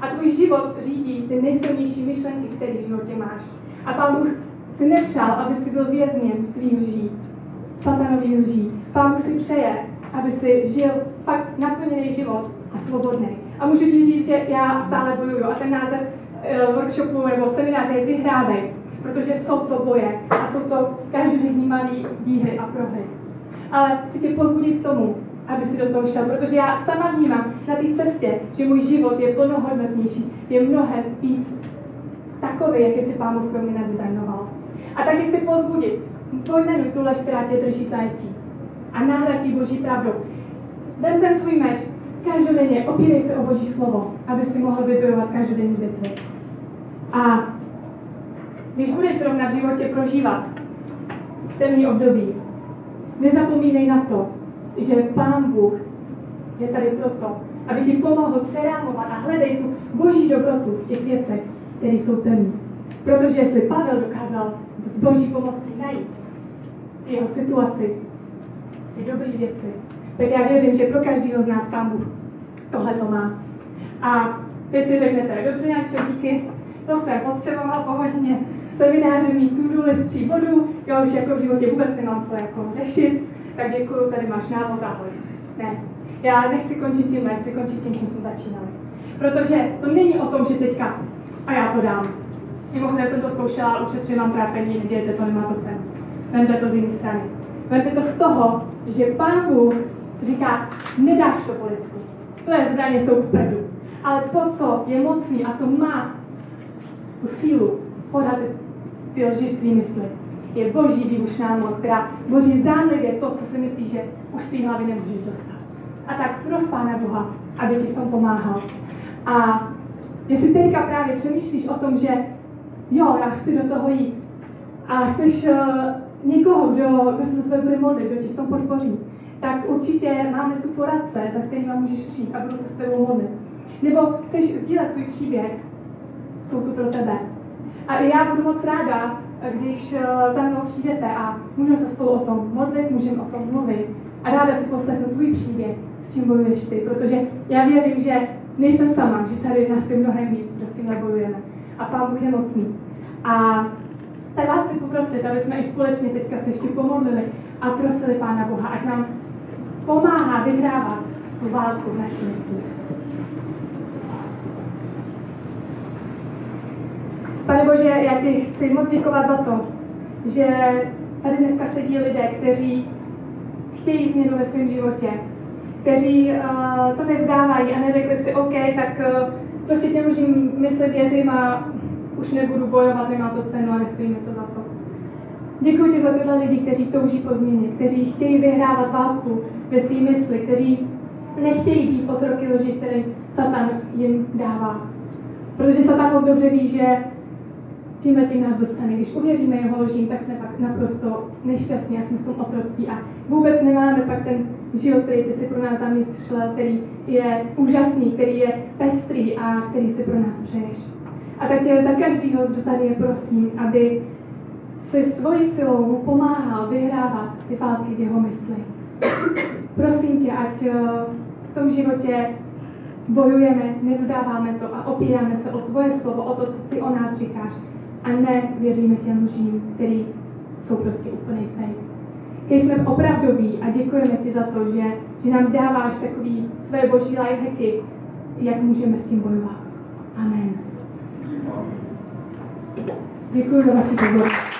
A tvůj život řídí ty nejsilnější myšlenky, které v životě máš. A Pán Bůh si nepřál, aby si byl vězněm svých lží, satanových lží. Pán Bůh si přeje, aby si žil fakt naplněný život a svobodný. A můžu ti říct, že já stále bojuju a ten název uh, workshopu nebo semináře je vyhrávej, protože jsou to boje a jsou to každodenní malé výhry a prohry. Ale chci tě pozbudit k tomu, aby si do toho šel, protože já sama vnímám na té cestě, že můj život je plnohodnotnější, je mnohem víc takový, jaký si Pán Bůh pro mě nadizajnoval. A tak tě chci pozbudit, pojmenuj tu lež, která tě drží zajetí a nahradí Boží pravdou. Vem ten svůj meč, každodenně opírej se o Boží slovo, aby si mohl vybojovat každodenní bitvy. A když budeš zrovna v životě prožívat temný období, nezapomínej na to, že Pán Bůh je tady proto, aby ti pomohl přerámovat a hledej tu boží dobrotu v těch věcech, které jsou temné. Protože jestli Pavel dokázal s boží pomocí najít jeho situaci ty dobré věci, tak já věřím, že pro každého z nás Pán Bůh tohle to má. A teď si řeknete, dobře, nějaké díky, to jsem potřeboval po hodině semináře mít tu list tří bodů, já už jako v životě vůbec nemám co jako řešit, tak děkuju, tady máš návod, ahoj. Ne, já nechci končit tím, chci končit tím, čím jsme začínali. Protože to není o tom, že teďka, a já to dám. Mimochodem jsem to zkoušela, ušetřila mám trápení, vidějte, to nemá to cenu. Vemte to z jiné strany. Vemte to z toho, že Pán Bůh říká, nedáš to po lidsku. To je zbraně, jsou prdu. Ale to, co je mocný a co má tu sílu porazit ty lži v tvý mysli, je boží výbušná moc, která boží zdánlivě to, co si myslíš, že už z té hlavy nemůžeš dostat. A tak pros Pána Boha, aby ti v tom pomáhal. A jestli teďka právě přemýšlíš o tom, že jo, já chci do toho jít a chceš uh, někoho, kdo, kdo se za tebe bude modlit, kdo tě v tom podpoří, tak určitě máme tu poradce, za kterým můžeš přijít a budu se s tebou modlit. Nebo chceš sdílet svůj příběh, jsou tu pro tebe. A já budu moc ráda, když eh, za mnou přijdete a můžeme se spolu o tom modlit, můžeme o tom mluvit. A ráda si poslechnu tvůj příběh, s čím bojuješ ty, protože já věřím, že nejsem sama, že tady nás je mnohem víc, kdo s. A Pán Bůh je mocný. A tak vás chci poprosit, aby jsme i společně teďka se ještě pomodlili a prosili Pána Boha, ať nám pomáhá vyhrávat tu válku v naší mysli. Pane Bože, já ti chci moc děkovat za to, že tady dneska sedí lidé, kteří chtějí změnu ve svém životě, kteří uh, to nevzdávají a neřekli si, OK, tak uh, prostě těm můžím myslet, věřím a už nebudu bojovat, nemá to cenu a nestojí mi to za to. Děkuji ti za tyhle lidi, kteří touží po změně, kteří chtějí vyhrávat válku ve své mysli, kteří nechtějí být otroky lži, které Satan jim dává. Protože Satan moc dobře ví, že tímhle tím nás dostane. Když uvěříme jeho lžím, tak jsme pak naprosto nešťastní a jsme v tom otroství a vůbec nemáme pak ten život, který ty si pro nás zamýšlel, který je úžasný, který je pestrý a který si pro nás přeješ. A tak tě za každého, kdo tady je, prosím, aby si svojí silou mu pomáhal vyhrávat ty války v jeho mysli. Prosím tě, ať eh, v tom životě bojujeme, nevzdáváme to a opíráme se o tvoje slovo, o to, co ty o nás říkáš. A ne věříme těm lžím, který jsou prostě úplný fake. Když jsme opravdoví a děkujeme ti za to, že, že nám dáváš takový své boží lifehacky, jak můžeme s tím bojovat. Amen. Děkuji za vaši pozornost.